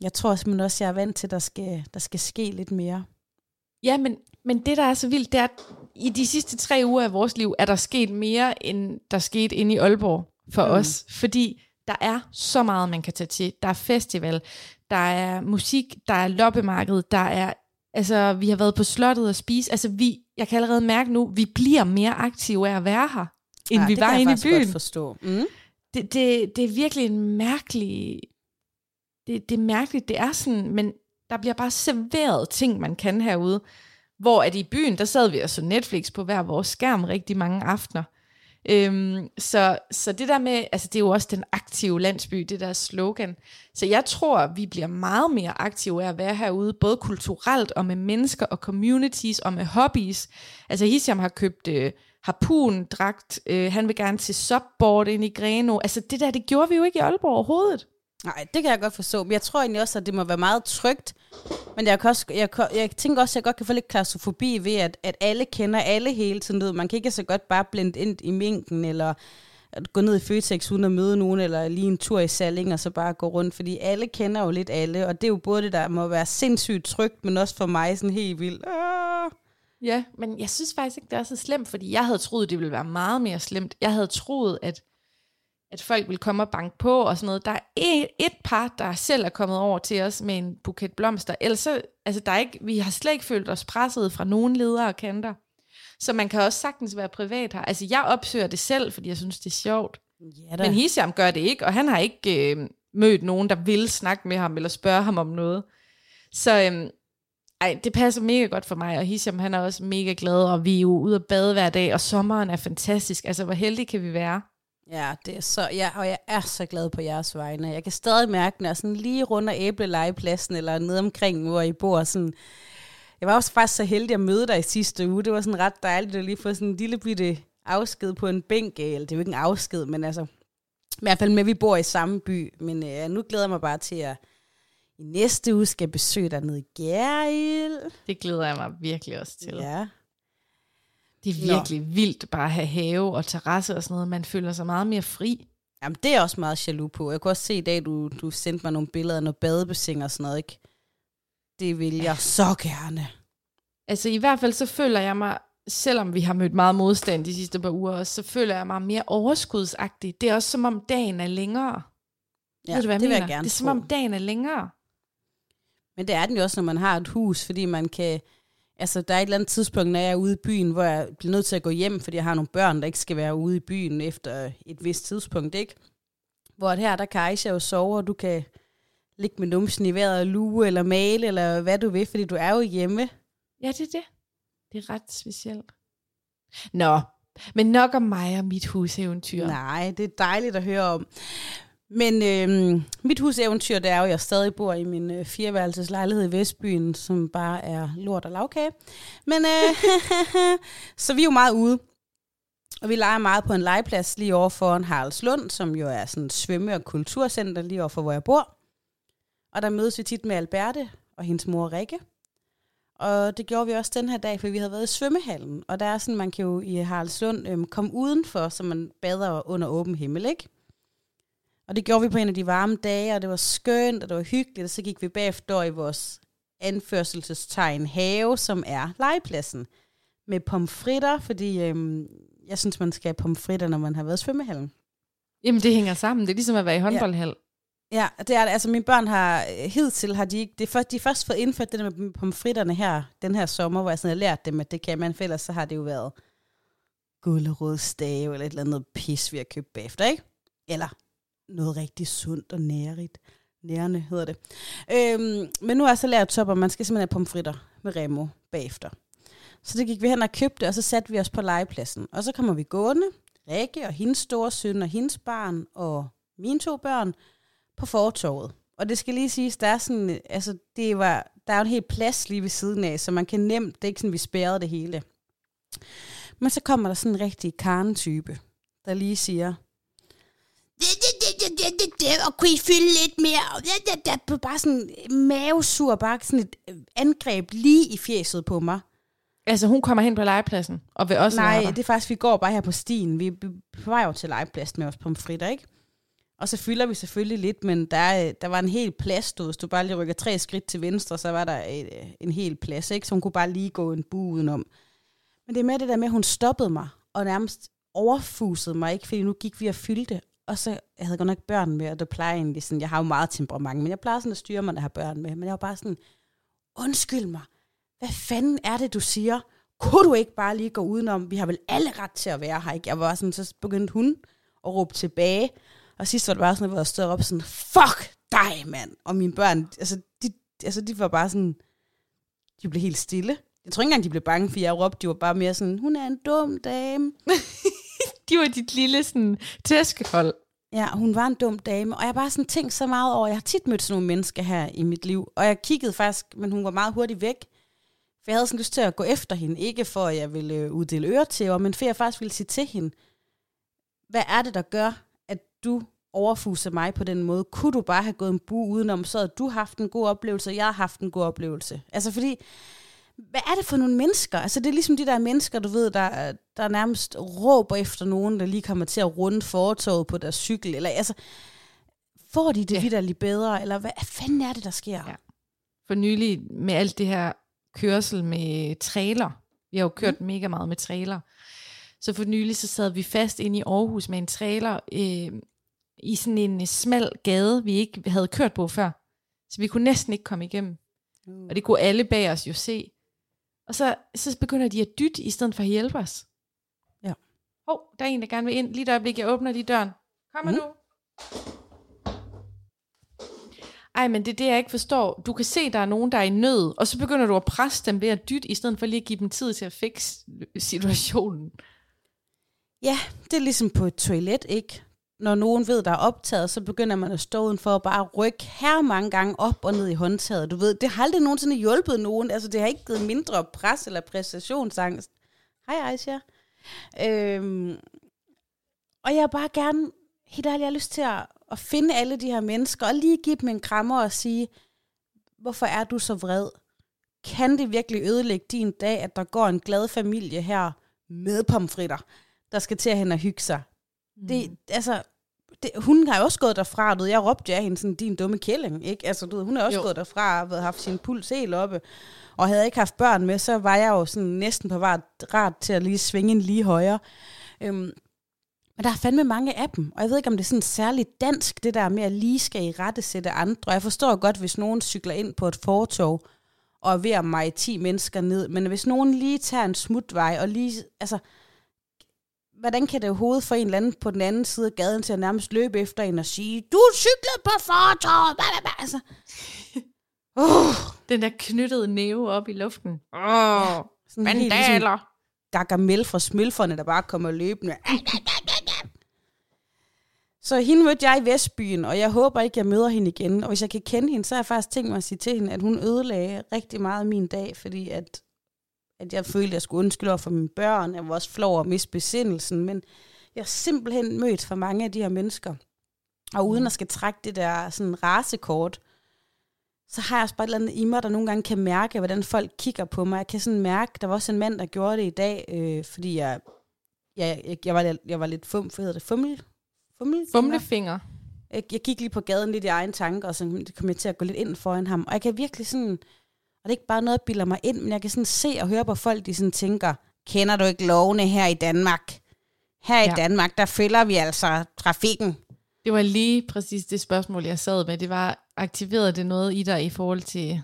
jeg tror simpelthen også, jeg er vant til, at der skal, der skal ske lidt mere.
Ja, men, men det, der er så vildt, det er, at i de sidste tre uger af vores liv, er der sket mere, end der skete inde i Aalborg for mm. os. Fordi der er så meget, man kan tage til. Der er festival, der er musik, der er loppemarked, der er, altså, vi har været på slottet og spise. Altså, vi, jeg kan allerede mærke nu, vi bliver mere aktive af at være her, end ja, vi var inde i byen. Godt
forstå. Mm.
Det, det, det er virkelig en mærkelig, det, det er mærkeligt, det er sådan, men der bliver bare serveret ting, man kan herude. Hvor at i byen, der sad vi og så Netflix på hver vores skærm rigtig mange aftener. Øhm, så, så det der med, altså det er jo også den aktive landsby, det der slogan. Så jeg tror, vi bliver meget mere aktive af at være herude, både kulturelt og med mennesker og communities og med hobbies. Altså Hisham har købt øh, harpundragt, øh, han vil gerne til subboard ind i Greno. Altså det der, det gjorde vi jo ikke i Aalborg overhovedet.
Nej, det kan jeg godt forstå. Men jeg tror egentlig også, at det må være meget trygt. Men jeg, kan også, jeg, jeg tænker også, at jeg godt kan få lidt klaustrofobi ved, at, at alle kender alle hele tiden. Man kan ikke så godt bare blende ind i minken, eller at gå ned i Føtex uden at møde nogen, eller lige en tur i Salling, og så bare gå rundt. Fordi alle kender jo lidt alle, og det er jo både det, der må være sindssygt trygt, men også for mig sådan helt vildt. Ah.
Ja, men jeg synes faktisk ikke, det er så slemt, fordi jeg havde troet, det ville være meget mere slemt. Jeg havde troet, at at folk vil komme og banke på og sådan noget. Der er et, et par, der selv er kommet over til os med en buket blomster. Ellers så, altså der er ikke, vi har slet ikke følt os presset fra nogen ledere og kanter. Så man kan også sagtens være privat her. Altså jeg opsøger det selv, fordi jeg synes, det er sjovt. Ja, Men Hisham gør det ikke, og han har ikke øh, mødt nogen, der vil snakke med ham eller spørge ham om noget. Så øh, ej, det passer mega godt for mig, og Hisham han er også mega glad, og vi er jo ude at bade hver dag, og sommeren er fantastisk. Altså hvor heldige kan vi være?
Ja, det er så, ja, og jeg er så glad på jeres vegne. Jeg kan stadig mærke, når jeg sådan lige rundt af æblelegepladsen, eller nede omkring, hvor I bor, sådan, Jeg var også faktisk så heldig at møde dig i sidste uge. Det var sådan ret dejligt at lige få sådan en lille bitte afsked på en bænk. Eller det er jo ikke en afsked, men altså... I hvert fald med, at vi bor i samme by. Men øh, nu glæder jeg mig bare til at i næste uge skal besøge dig nede i Gerild.
Det glæder jeg mig virkelig også til.
Ja.
Det er virkelig Nå. vildt bare at have have og terrasse og sådan noget. Man føler sig meget mere fri.
Jamen, det er også meget jaloux på. Jeg kunne også se i dag, du, du sendte mig nogle billeder af noget badebassin og sådan noget, ikke? Det vil jeg så gerne.
Altså i hvert fald så føler jeg mig, selvom vi har mødt meget modstand de sidste par uger, så føler jeg mig mere overskudsagtig. Det er også som om dagen er længere.
Ja, Ved du, hvad jeg det mener? vil jeg gerne
Det er som om dagen er længere.
Men det er den jo også, når man har et hus, fordi man kan... Altså, der er et eller andet tidspunkt, når jeg er ude i byen, hvor jeg bliver nødt til at gå hjem, fordi jeg har nogle børn, der ikke skal være ude i byen efter et vist tidspunkt, ikke? Hvor her, der kan Aisha jo sove, og du kan ligge med numsen i vejret og lue, eller male, eller hvad du vil, fordi du er jo hjemme.
Ja, det er det. Det er ret specielt. Nå, men nok om mig og mit huseventyr.
Nej, det er dejligt at høre om. Men øh, mit huseventyr, det er jo, at jeg stadig bor i min øh, fireværelses lejlighed i Vestbyen, som bare er lort og lavkage. Men øh, (laughs) så vi er jo meget ude. Og vi leger meget på en legeplads lige over for en Haraldslund, som jo er sådan et svømme- og kulturcenter lige over for, hvor jeg bor. Og der mødes vi tit med Alberte og hendes mor Rikke. Og det gjorde vi også den her dag, for vi havde været i svømmehallen. Og der er sådan, man kan jo i Haraldslund øhm, komme udenfor, så man bader under åben himmel, ikke? Og det gjorde vi på en af de varme dage, og det var skønt, og det var hyggeligt, og så gik vi bagefter i vores anførselstegn have, som er legepladsen, med pomfritter, fordi øhm, jeg synes, man skal have pomfritter, når man har været i svømmehallen.
Jamen, det hænger sammen. Det er ligesom at være i håndboldhal.
Ja. ja, det er det. Altså, mine børn har hidtil, har de, det er, de er først fået indført det der med pomfritterne her, den her sommer, hvor jeg sådan har lært dem, at det kan man, for ellers så har det jo været gullerodstave eller et eller andet pis, vi har købt bagefter, ikke? Eller noget rigtig sundt og nærigt. Nærende hedder det. Øhm, men nu er jeg så lært top, at man skal simpelthen have pomfritter med Remo bagefter. Så det gik vi hen og købte, og så satte vi os på legepladsen. Og så kommer vi gående, Rikke og hendes store søn og hendes barn og mine to børn på fortorvet. Og det skal lige siges, der er sådan, altså det var, der er en helt plads lige ved siden af, så man kan nemt, det er ikke sådan, vi spærrede det hele. Men så kommer der sådan en rigtig karnetype, der lige siger, og kunne I fylde lidt mere? Bare sådan mavesur, bare sådan et øh, angreb lige i fjeset på mig.
Altså hun kommer hen på legepladsen og vil også
Nej, det er faktisk, vi går bare her på stien. Vi er på vej over til legepladsen med os pomfritter, ikke? Og så fylder vi selvfølgelig lidt, men der, der var en hel plads, du, hvis du bare lige rykker tre skridt til venstre, så var der et, en hel plads, ikke? Så hun kunne bare lige gå en bu udenom. Men det er med det der med, at hun stoppede mig, og nærmest overfusede mig, ikke? Fordi nu gik vi og fyldte, og så, jeg havde godt nok børn med, og det plejer egentlig sådan, jeg har jo meget temperament, men jeg plejer sådan at styre mig, når jeg har børn med. Men jeg var bare sådan, undskyld mig, hvad fanden er det, du siger? Kunne du ikke bare lige gå udenom? Vi har vel alle ret til at være her, ikke? Jeg var sådan, så begyndte hun at råbe tilbage. Og sidst var det bare sådan, at jeg stod op sådan, fuck dig, mand. Og mine børn, altså de, altså, de var bare sådan, de blev helt stille. Jeg tror ikke engang, de blev bange, for jeg råbte. De var bare mere sådan, hun er en dum dame. (laughs)
de var dit lille sådan, tæskehold.
Ja, hun var en dum dame, og jeg har bare sådan tænkt så meget over, jeg har tit mødt sådan nogle mennesker her i mit liv, og jeg kiggede faktisk, men hun var meget hurtigt væk, for jeg havde sådan lyst til at gå efter hende, ikke for at jeg ville øh, uddele øre til hende, men for jeg faktisk ville sige til hende, hvad er det, der gør, at du overfuser mig på den måde? Kunne du bare have gået en bu udenom, så havde du haft en god oplevelse, og jeg har haft en god oplevelse? Altså fordi, hvad er det for nogle mennesker? Altså det er ligesom de der mennesker, du ved, der, der nærmest råber efter nogen, der lige kommer til at runde fortoget på deres cykel. Eller altså, får de det ja. vidderligt bedre? Eller hvad fanden er det, der sker? Ja.
For nylig med alt det her kørsel med trailer. Vi har jo kørt mm. mega meget med trailer. Så for nylig så sad vi fast inde i Aarhus med en trailer øh, i sådan en smal gade, vi ikke havde kørt på før. Så vi kunne næsten ikke komme igennem. Mm. Og det kunne alle bag os jo se. Og så, så begynder de at dytte, i stedet for at hjælpe os.
Ja.
Hov, oh, der er en, der gerne vil ind. Lige et øjeblik, jeg åbner lige døren. Kom mm. nu. Ej, men det er det, jeg ikke forstår. Du kan se, der er nogen, der er i nød, og så begynder du at presse dem ved at dytte, i stedet for lige at give dem tid til at fikse situationen.
Ja, det er ligesom på et toilet, ikke? Når nogen ved, der er optaget, så begynder man at stå udenfor og bare rykke her mange gange op og ned i håndtaget. Du ved, det har aldrig nogensinde hjulpet nogen. Altså, det har ikke givet mindre pres eller præstationsangst. Hej, Aisha. Øhm, og jeg har bare gerne, helt ærligt, jeg har lyst til at, at finde alle de her mennesker, og lige give dem en krammer og sige, hvorfor er du så vred? Kan det virkelig ødelægge din dag, at der går en glad familie her med pomfritter, der skal til at hen og hygge sig? Mm. Det, altså, det, hun har jo også gået derfra, du ved, jeg råbte af hende sådan, din dumme kælling, ikke? Altså, du ved, hun har også jo. gået derfra og haft sin puls helt oppe. Og havde jeg ikke haft børn med, så var jeg jo sådan næsten på ret til at lige svinge en lige højere. Øhm, men der er fandme mange af dem, og jeg ved ikke, om det er sådan særligt dansk, det der med at lige skal i rette sætte andre. Jeg forstår godt, hvis nogen cykler ind på et fortog, og er ved at mig 10 mennesker ned, men hvis nogen lige tager en smutvej, og lige, altså, hvordan kan det overhovedet få en eller anden på den anden side af gaden til at nærmest løbe efter en og sige, du cyklede på fortoget, altså. (laughs)
Uh. Den der knyttede næve op i luften. Åh, oh, ja, vandaler. Ligesom
Gargamel fra smølferne, der bare kommer løbende. Så hende mødte jeg i Vestbyen, og jeg håber ikke, jeg møder hende igen. Og hvis jeg kan kende hende, så har jeg faktisk tænkt mig at sige til hende, at hun ødelagde rigtig meget min dag, fordi at, at jeg følte, at jeg skulle undskylde over for mine børn. Jeg var også flov over miste besindelsen, men jeg har simpelthen mødt for mange af de her mennesker. Og uden at skal trække det der sådan rasekort, så har jeg også bare et eller andet i mig, der nogle gange kan mærke, hvordan folk kigger på mig. Jeg kan sådan mærke, der var også en mand, der gjorde det i dag, øh, fordi jeg, jeg, jeg, jeg, var, jeg var lidt fum, hvad hedder det, fummel?
Fummelfinger. Fumlefinger.
Jeg, jeg gik lige på gaden lidt i egen tanke, og så kom jeg til at gå lidt ind foran ham. Og jeg kan virkelig sådan, det er ikke bare noget, der bilder mig ind, men jeg kan sådan se og høre på folk, de sådan tænker, kender du ikke lovene her i Danmark? Her ja. i Danmark, der følger vi altså trafikken.
Det var lige præcis det spørgsmål, jeg sad med. Det var, aktiverede det noget i dig i forhold til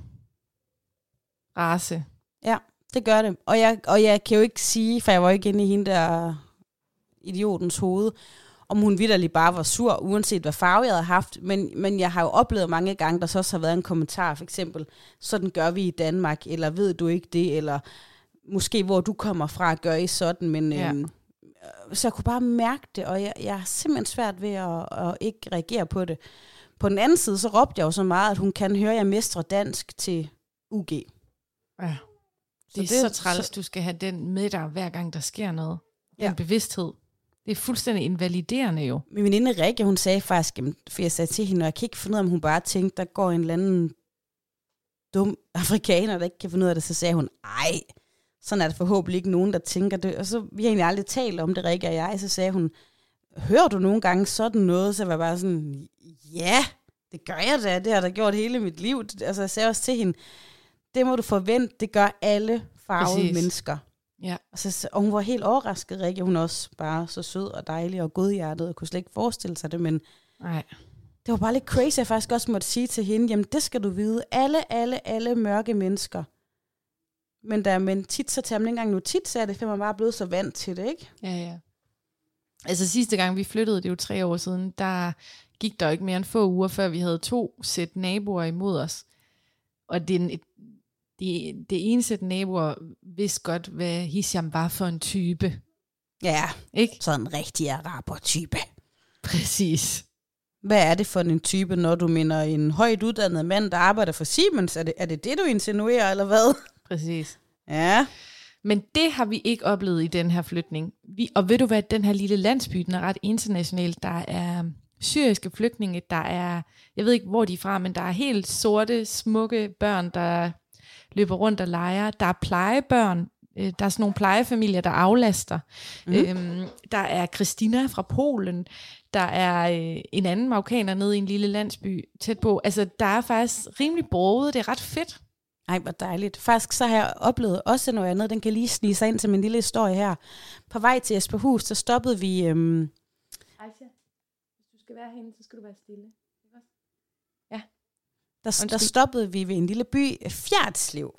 race?
Ja, det gør det. Og jeg, og jeg kan jo ikke sige, for jeg var ikke inde i hende der idiotens hoved, om hun vidderlig bare var sur, uanset hvad farve jeg havde haft. Men, men jeg har jo oplevet mange gange, der så også har været en kommentar, for eksempel, sådan gør vi i Danmark, eller ved du ikke det, eller måske hvor du kommer fra, gør I sådan, men... Ja. Øhm, så jeg kunne bare mærke det, og jeg, jeg er simpelthen svært ved at, at ikke reagere på det. På den anden side, så råbte jeg jo så meget, at hun kan høre, at jeg mestrer dansk til UG. Ja.
Det er så, det, så træls, så... du skal have den med dig, hver gang der sker noget. Den ja. bevidsthed. Det er fuldstændig invaliderende jo.
Min veninde Rikke, hun sagde faktisk, for jeg sagde til hende, og jeg kan ikke finde ud af, om hun bare tænkte, der går en eller anden dum (laughs) afrikaner, der ikke kan finde ud af det, så sagde hun, ej, sådan er der forhåbentlig ikke nogen, der tænker det. Og så vi har egentlig aldrig talt om det, Rikke og jeg, så sagde hun, hører du nogle gange sådan noget? Så jeg var bare sådan, ja, det gør jeg da, det har jeg gjort hele mit liv. Altså jeg sagde også til hende, det må du forvente, det gør alle farvede Præcis. mennesker. Ja. Og, så, og hun var helt overrasket, Rikke. Hun er også bare så sød og dejlig og godhjertet, og kunne slet ikke forestille sig det, men Nej. det var bare lidt crazy, jeg faktisk også måtte sige til hende, jamen det skal du vide, alle, alle, alle mørke mennesker. Men, der, men tit så tager man ikke engang nu tit, så er det, for man bare blevet så vant til det, ikke?
Ja, ja. Altså sidste gang vi flyttede, det er jo tre år siden, der gik der ikke mere end få uger, før vi havde to sæt naboer imod os. Og det, det, det ene sæt naboer vidste godt, hvad Hisham var for en type.
Ja, ikke? sådan en rigtig araber-type.
Præcis.
Hvad er det for en type, når du mener en højt uddannet mand, der arbejder for Siemens? Er det er det, det, du insinuerer, eller hvad?
Præcis.
Ja.
Men det har vi ikke oplevet i den her flytning. Vi, og ved du hvad, den her lille landsby, den er ret international. Der er syriske flygtninge, der er, jeg ved ikke hvor de er fra, men der er helt sorte, smukke børn, der løber rundt og leger. Der er plejebørn, øh, der er sådan nogle plejefamilier, der aflaster. Mm. Øhm, der er Christina fra Polen. Der er øh, en anden marokkaner nede i en lille landsby tæt på. Altså, der er faktisk rimelig broget. Det er ret fedt.
Ej, hvor dejligt. Faktisk så har jeg oplevet også noget andet. Den kan lige snige sig ind til min lille historie her. På vej til Esperhus, så stoppede vi... Øhm...
Aisha, hvis du skal være herinde, så skal du være stille.
Der, der stoppede vi ved en lille by, Fjerdslev.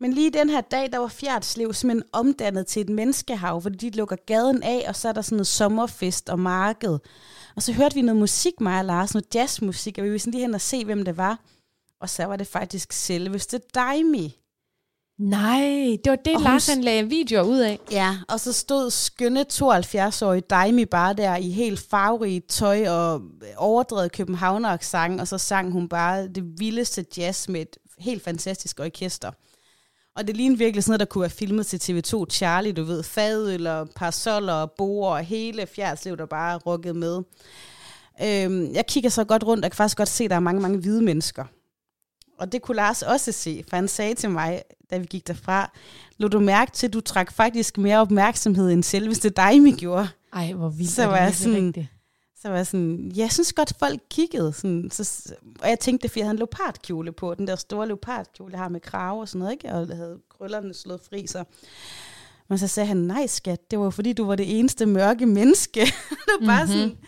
Men lige den her dag, der var Fjerdslev simpelthen omdannet til et menneskehav, fordi de lukker gaden af, og så er der sådan noget sommerfest og marked. Og så hørte vi noget musik, mig og Lars, noget jazzmusik, og vi ville sådan lige hen og se, hvem det var. Og så var det faktisk selveste Daimi.
Nej, det var det,
Og
Lars han lagde videoer ud af.
Ja, og så stod skønne 72-årige Daimi bare der i helt farverigt tøj og overdrevet københavner sang, og så sang hun bare det vildeste jazz med et helt fantastisk orkester. Og det lignede virkelig sådan noget, der kunne være filmet til TV2 Charlie, du ved, fadøl og parasoller og boer og hele fjerdslev, der bare rukket med. Øhm, jeg kigger så godt rundt, og kan faktisk godt se, at der er mange, mange hvide mennesker. Og det kunne Lars også se, for han sagde til mig, da vi gik derfra, lå du mærke til, at du trak faktisk mere opmærksomhed, end selveste Daimi gjorde.
Ej, hvor vildt
Så var
det
jeg sådan-
rigtigt.
Så var jeg sådan, jeg synes godt, folk kiggede. Sådan, så, og jeg tænkte, fordi jeg havde en leopardkjole på, den der store leopardkjole, jeg har med krave og sådan noget, ikke? og jeg havde krøllerne slået fri. Så. Men så sagde han, nej skat, det var fordi, du var det eneste mørke menneske. (laughs) det var bare
Mhm.
mm-hmm. sådan,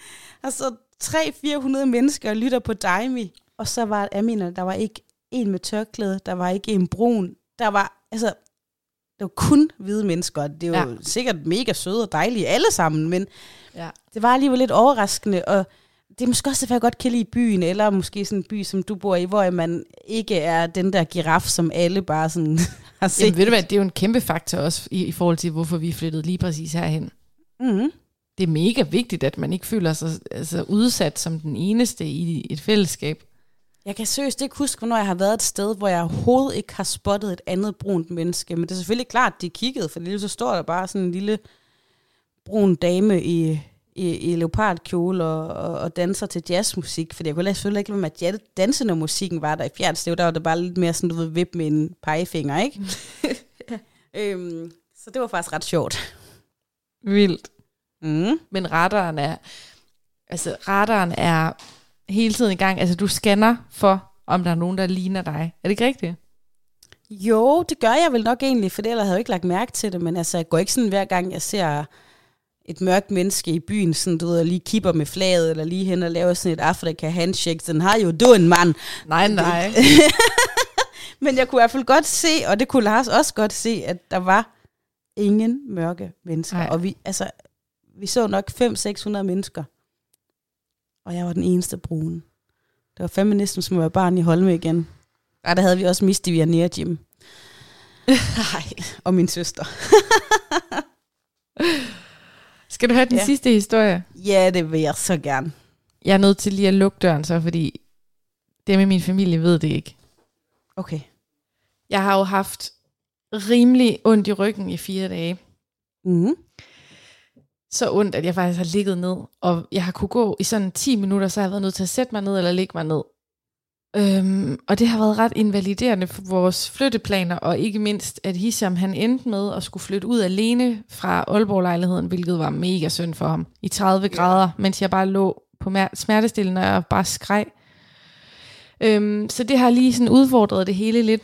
og så 300-400 mennesker lytter på Daimi. Og så var, mener, der var ikke en med tørklæde, der var ikke en brun. Der var, altså, det var kun hvide mennesker. Det var
Ja.
sikkert mega søde og dejlige alle sammen, men
Ja.
det var alligevel lidt overraskende, og det er måske også, derfor jeg godt kan lide byen, eller måske sådan en by, som du bor i, hvor man ikke er den der giraf, som alle bare sådan (laughs) har set.
Jamen, ved du hvad, det er jo en kæmpe faktor også i, i forhold til, hvorfor vi flyttede lige præcis herhen.
mm-hmm.
Det er mega vigtigt, at man ikke føler sig altså, udsat som den eneste i et fællesskab.
Jeg kan seriøst ikke huske, hvornår jeg har været et sted, hvor jeg overhovedet ikke har spottet et andet brunt menneske. Men det er selvfølgelig klart, at de kiggede, for lige så står der bare sådan en lille brun dame i, i, i leopardkjole og, og, og danser til jazzmusik. For jeg kunne selvfølgelig ikke være med at danse, når musikken var der i Fjernslev. Der var det bare lidt mere sådan, du ved, vip med en pegefinger, ikke? (laughs) øhm, så det var faktisk ret sjovt.
Vildt.
Mm.
Men radaren er, altså radaren er hele tiden i gang. Altså du scanner for, om der er nogen, der ligner dig. Er det ikke rigtigt?
Jo, det gør jeg vel nok egentlig, for ellers havde jeg ikke lagt mærke til det, men altså, jeg går ikke sådan hver gang, jeg ser et mørkt menneske i byen, sådan du ved, og lige kipper med flaget, eller lige hen og laver sådan et Afrika handshake, den har jo, du en mand.
Nej, nej. (laughs)
Men jeg kunne i hvert fald godt se, og det kunne Lars også godt se, at der var ingen mørke mennesker.
Nej.
Og vi, altså, vi så nok 500-600 mennesker. Og jeg var den eneste brune. Det var fandme næsten som at være barn i Holme igen. Ej, der havde vi også Misty via Nea Jim. (laughs) Nej. Og min søster. (laughs)
Skal du høre den ja. Sidste historie?
Ja, det vil jeg så gerne.
Jeg er nødt til lige at lukke døren så, fordi det med min familie ved det ikke.
Okay.
Jeg har jo haft rimelig ondt i ryggen i fire dage.
Mm-hmm.
Så ondt, at jeg faktisk har ligget ned. Og jeg har kunne gå i sådan 10 minutter, så har jeg været nødt til at sætte mig ned eller ligge mig ned. Øhm, og det har været ret invaliderende for vores flytteplaner, og ikke mindst, at Hisham han endte med at skulle flytte ud alene fra Aalborg-lejligheden, hvilket var mega synd for ham, i 30 grader, mens jeg bare lå på mer- smertestillende og bare skreg. Øhm, så det har lige sådan udfordret det hele lidt.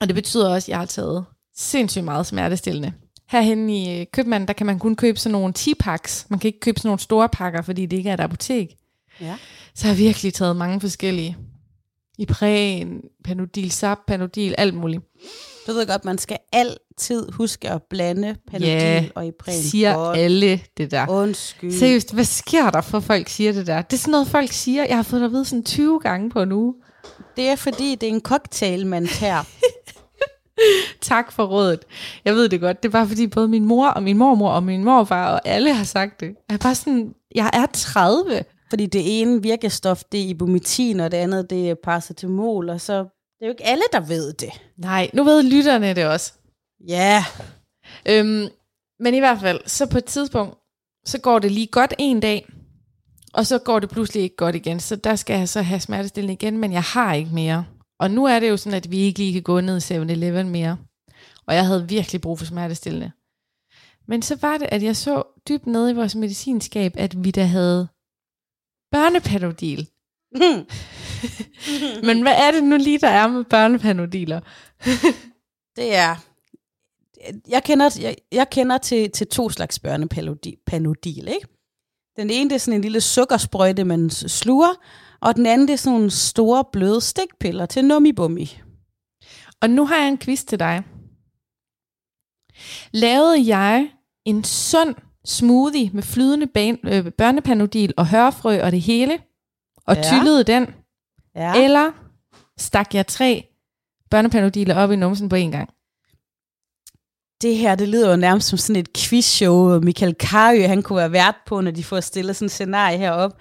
Og det betyder også, at jeg har taget sindssygt meget smertestillende. Herhen i øh, købmanden, der kan man kun købe sådan nogle 10-packs. Man kan ikke købe sådan nogle store pakker, fordi det ikke er et apotek.
Ja.
Så jeg har virkelig taget mange forskellige. Ipren, Panodil, Zap, Panodil, alt muligt.
Du ved godt, man skal altid huske at blande Panodil
Ja,
og Ipren.
Siger
Godt.
alle det der.
Undskyld.
Seriøst, hvad sker der for folk siger det der? Det er sådan noget, folk siger. Jeg har fået det at vide sådan 20 gange på en uge.
Det er fordi, det er en cocktail, man tager. (laughs) (laughs)
Tak for rådet. Jeg ved det godt. Det er bare fordi både min mor og min mormor og min morfar og alle har sagt det. Jeg er bare sådan, jeg er 30.
fordi det ene virkestof, det er ibumetin, og det andet, det er paracetamol, og så... Det er jo ikke alle, der ved det.
Nej, nu ved lytterne det også.
Ja.
Øhm, men i hvert fald, så på et tidspunkt, så går det lige godt en dag, og så går det pludselig ikke godt igen. Så der skal jeg så have smertestillende igen, men jeg har ikke mere. Og nu er det jo sådan, at vi ikke lige kan gå ned i 7-Eleven mere. Og jeg havde virkelig brug for smertestillende. Men så var det, at jeg så dybt nede i vores medicinskab, at vi da havde børnepanodil. (laughs) Men hvad er det nu lige, der er med børnepanodiler? (laughs)
det er... Jeg kender, jeg, jeg kender til, til to slags børnepanodil, ikke? Den ene, det er sådan en lille sukkersprøjte, man sluger, og den anden, det er sådan nogle store, bløde stikpiller til nummibummi.
Og nu har jeg en quiz til dig. Lavede jeg en sund smoothie med flydende ban- øh, børnepanodil og hørfrø og det hele, og
Ja.
tyllede den,
Ja.
eller stak jeg tre børnepanodiler op i numsen på en gang?
det her, det lyder jo nærmest som sådan et quizshow. Michael Karø, han kunne være vært på, når de får stillet sådan et scenarie herop.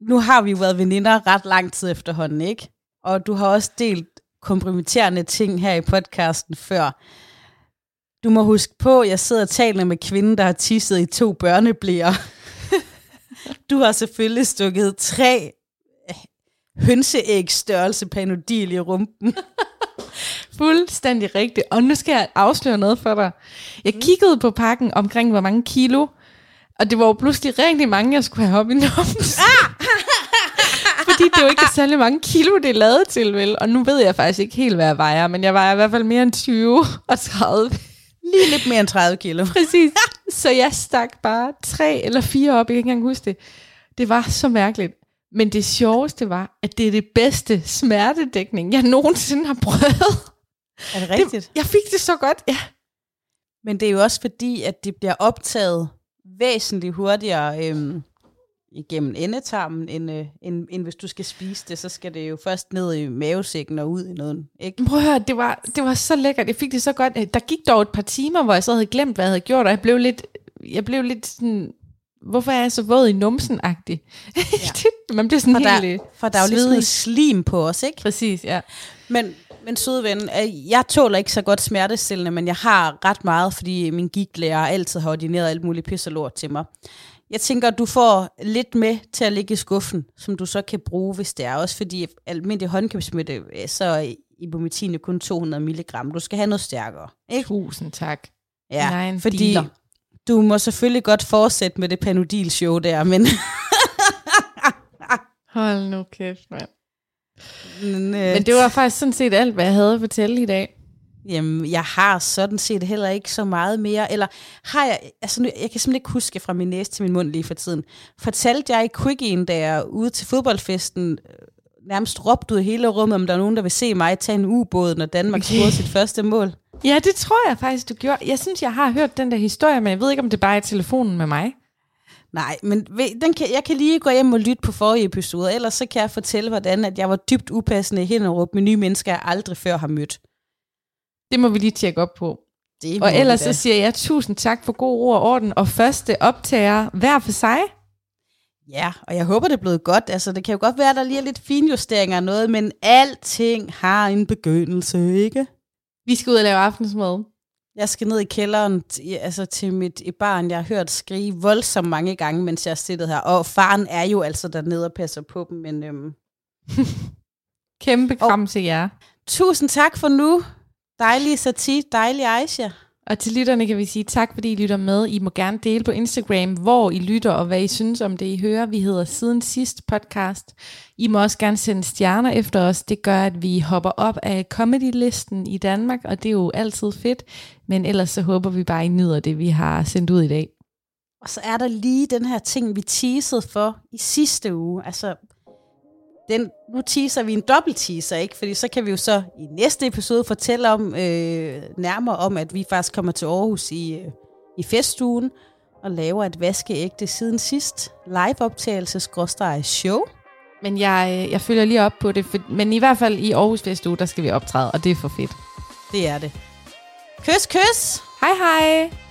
Nu har vi jo været veninder ret lang tid efterhånden, ikke? Og du har også delt kompromitterende ting her i podcasten før. Du må huske på, at jeg sidder og taler med kvinden, der har tisset i to børneblæer. (laughs) du har selvfølgelig stukket tre hønseæg størrelse panodil i rumpen. (laughs)
Fuldstændig rigtigt. Og nu skal jeg afsløre noget for dig. Jeg mm. kiggede på pakken omkring, hvor mange kilo, og det var jo pludselig rigtig mange, jeg skulle have op i numsen. Ah! Fordi det er jo ikke særlig mange kilo, det er lavet til, vel? Og nu ved jeg faktisk ikke helt, hvad jeg vejer, men jeg vejer i hvert fald mere end 20 og 30.
Lige lidt mere end 30 kilo.
Præcis. Så jeg stak bare tre eller fire op, jeg kan ikke engang huske det. Det var så mærkeligt. Men det sjoveste var, at det er det bedste smertedækning, jeg nogensinde har prøvet.
Er det rigtigt? Det,
jeg fik det så godt, ja.
Men det er jo også fordi, at det bliver optaget væsentligt hurtigere øhm, igennem endetarmen, end, øh, end, end hvis du skal spise det, så skal det jo først ned i mavesækken og ud i noget. Ikke?
Prøv at høre, det var, det var så lækkert. Jeg fik det så godt. Øh, der gik dog et par timer, hvor jeg så havde glemt, hvad jeg havde gjort, og jeg blev lidt, jeg blev lidt sådan hvorfor er jeg så våd i numsen-agtig? Ja. (laughs) Man bliver sådan
for
helt
der, øh, For der er jo lidt sådan slim på os, ikke?
Præcis, ja.
Men, men søde ven, øh, jeg tåler ikke så godt smertestillende, men jeg har ret meget, fordi min gigtlærer altid har ordineret alt muligt pis og lort til mig. Jeg tænker, at du får lidt med til at ligge i skuffen, som du så kan bruge, hvis det er. Også fordi almindelig håndkøbsmætte, øh, så er ibumetin jo kun 200 mg. Du skal have noget stærkere.
Ikke? Tusind tak.
Ja, Nej, fordi dealer. Du må selvfølgelig godt fortsætte med det panodil-show der, men...
Hold nu kæft, mand. Men, øh, men det var faktisk sådan set alt, hvad jeg havde at fortælle i dag.
Jamen, jeg har sådan set heller ikke så meget mere. Eller har jeg, altså nu, jeg kan simpelthen ikke huske fra min næse til min mund lige for tiden. Fortalte jeg i Quickien, da jeg ude til fodboldfesten nærmest råbte ud i hele rummet, om der er nogen, der vil se mig tage en ubåd, når Danmark (laughs) okay. scorede sit første mål.
Ja, det tror jeg faktisk, du gjorde. Jeg synes, jeg har hørt den der historie, men jeg ved ikke, om det bare er telefonen med mig.
Nej, men den kan, jeg kan lige gå hjem og lytte på forrige episode, ellers så kan jeg fortælle, hvordan at jeg var dybt upassende i Hinderup med nye mennesker, jeg aldrig før har mødt.
Det må vi lige tjekke op på. Det og ellers så siger jeg tusind tak for god ro og orden, og første optager hver for sig.
Ja, og jeg håber, det er blevet godt. Altså, det kan jo godt være, at der lige er lidt finjusteringer og noget, men alting har en begyndelse, ikke?
Vi skal ud og lave aftensmad.
Jeg skal ned i kælderen altså til mit barn. Jeg har hørt skrige voldsomt mange gange, mens jeg er siddet her. Og faren er jo altså dernede og passer på dem. Men, øhm...
Kæmpe kram til jer.
Tusind tak for nu. Dejlig Sati, dejlig Aisha.
Og til lytterne kan vi sige tak, fordi I lytter med. I må gerne dele på Instagram, hvor I lytter, og hvad I synes om det, I hører. Vi hedder Siden Sidst podcast. I må også gerne sende stjerner efter os. Det gør, at vi hopper op af comedy-listen i Danmark, og det er jo altid fedt. Men ellers så håber vi bare, I nyder det, vi har sendt ud i dag.
Og så er der lige den her ting, vi teasede for i sidste uge. Altså, den, nu teaser vi en dobbelt teaser, ikke? Fordi så kan vi jo så i næste episode fortælle om øh, nærmere om, at vi faktisk kommer til Aarhus i, øh, i festugen og laver et vaskeægte siden sidst live-optagelse show.
Men jeg, øh, jeg følger lige op på det, for, men i hvert fald i Aarhus Festuge, der skal vi optræde, og det er for fedt.
Det er det. Kys, kys!
Hej hej!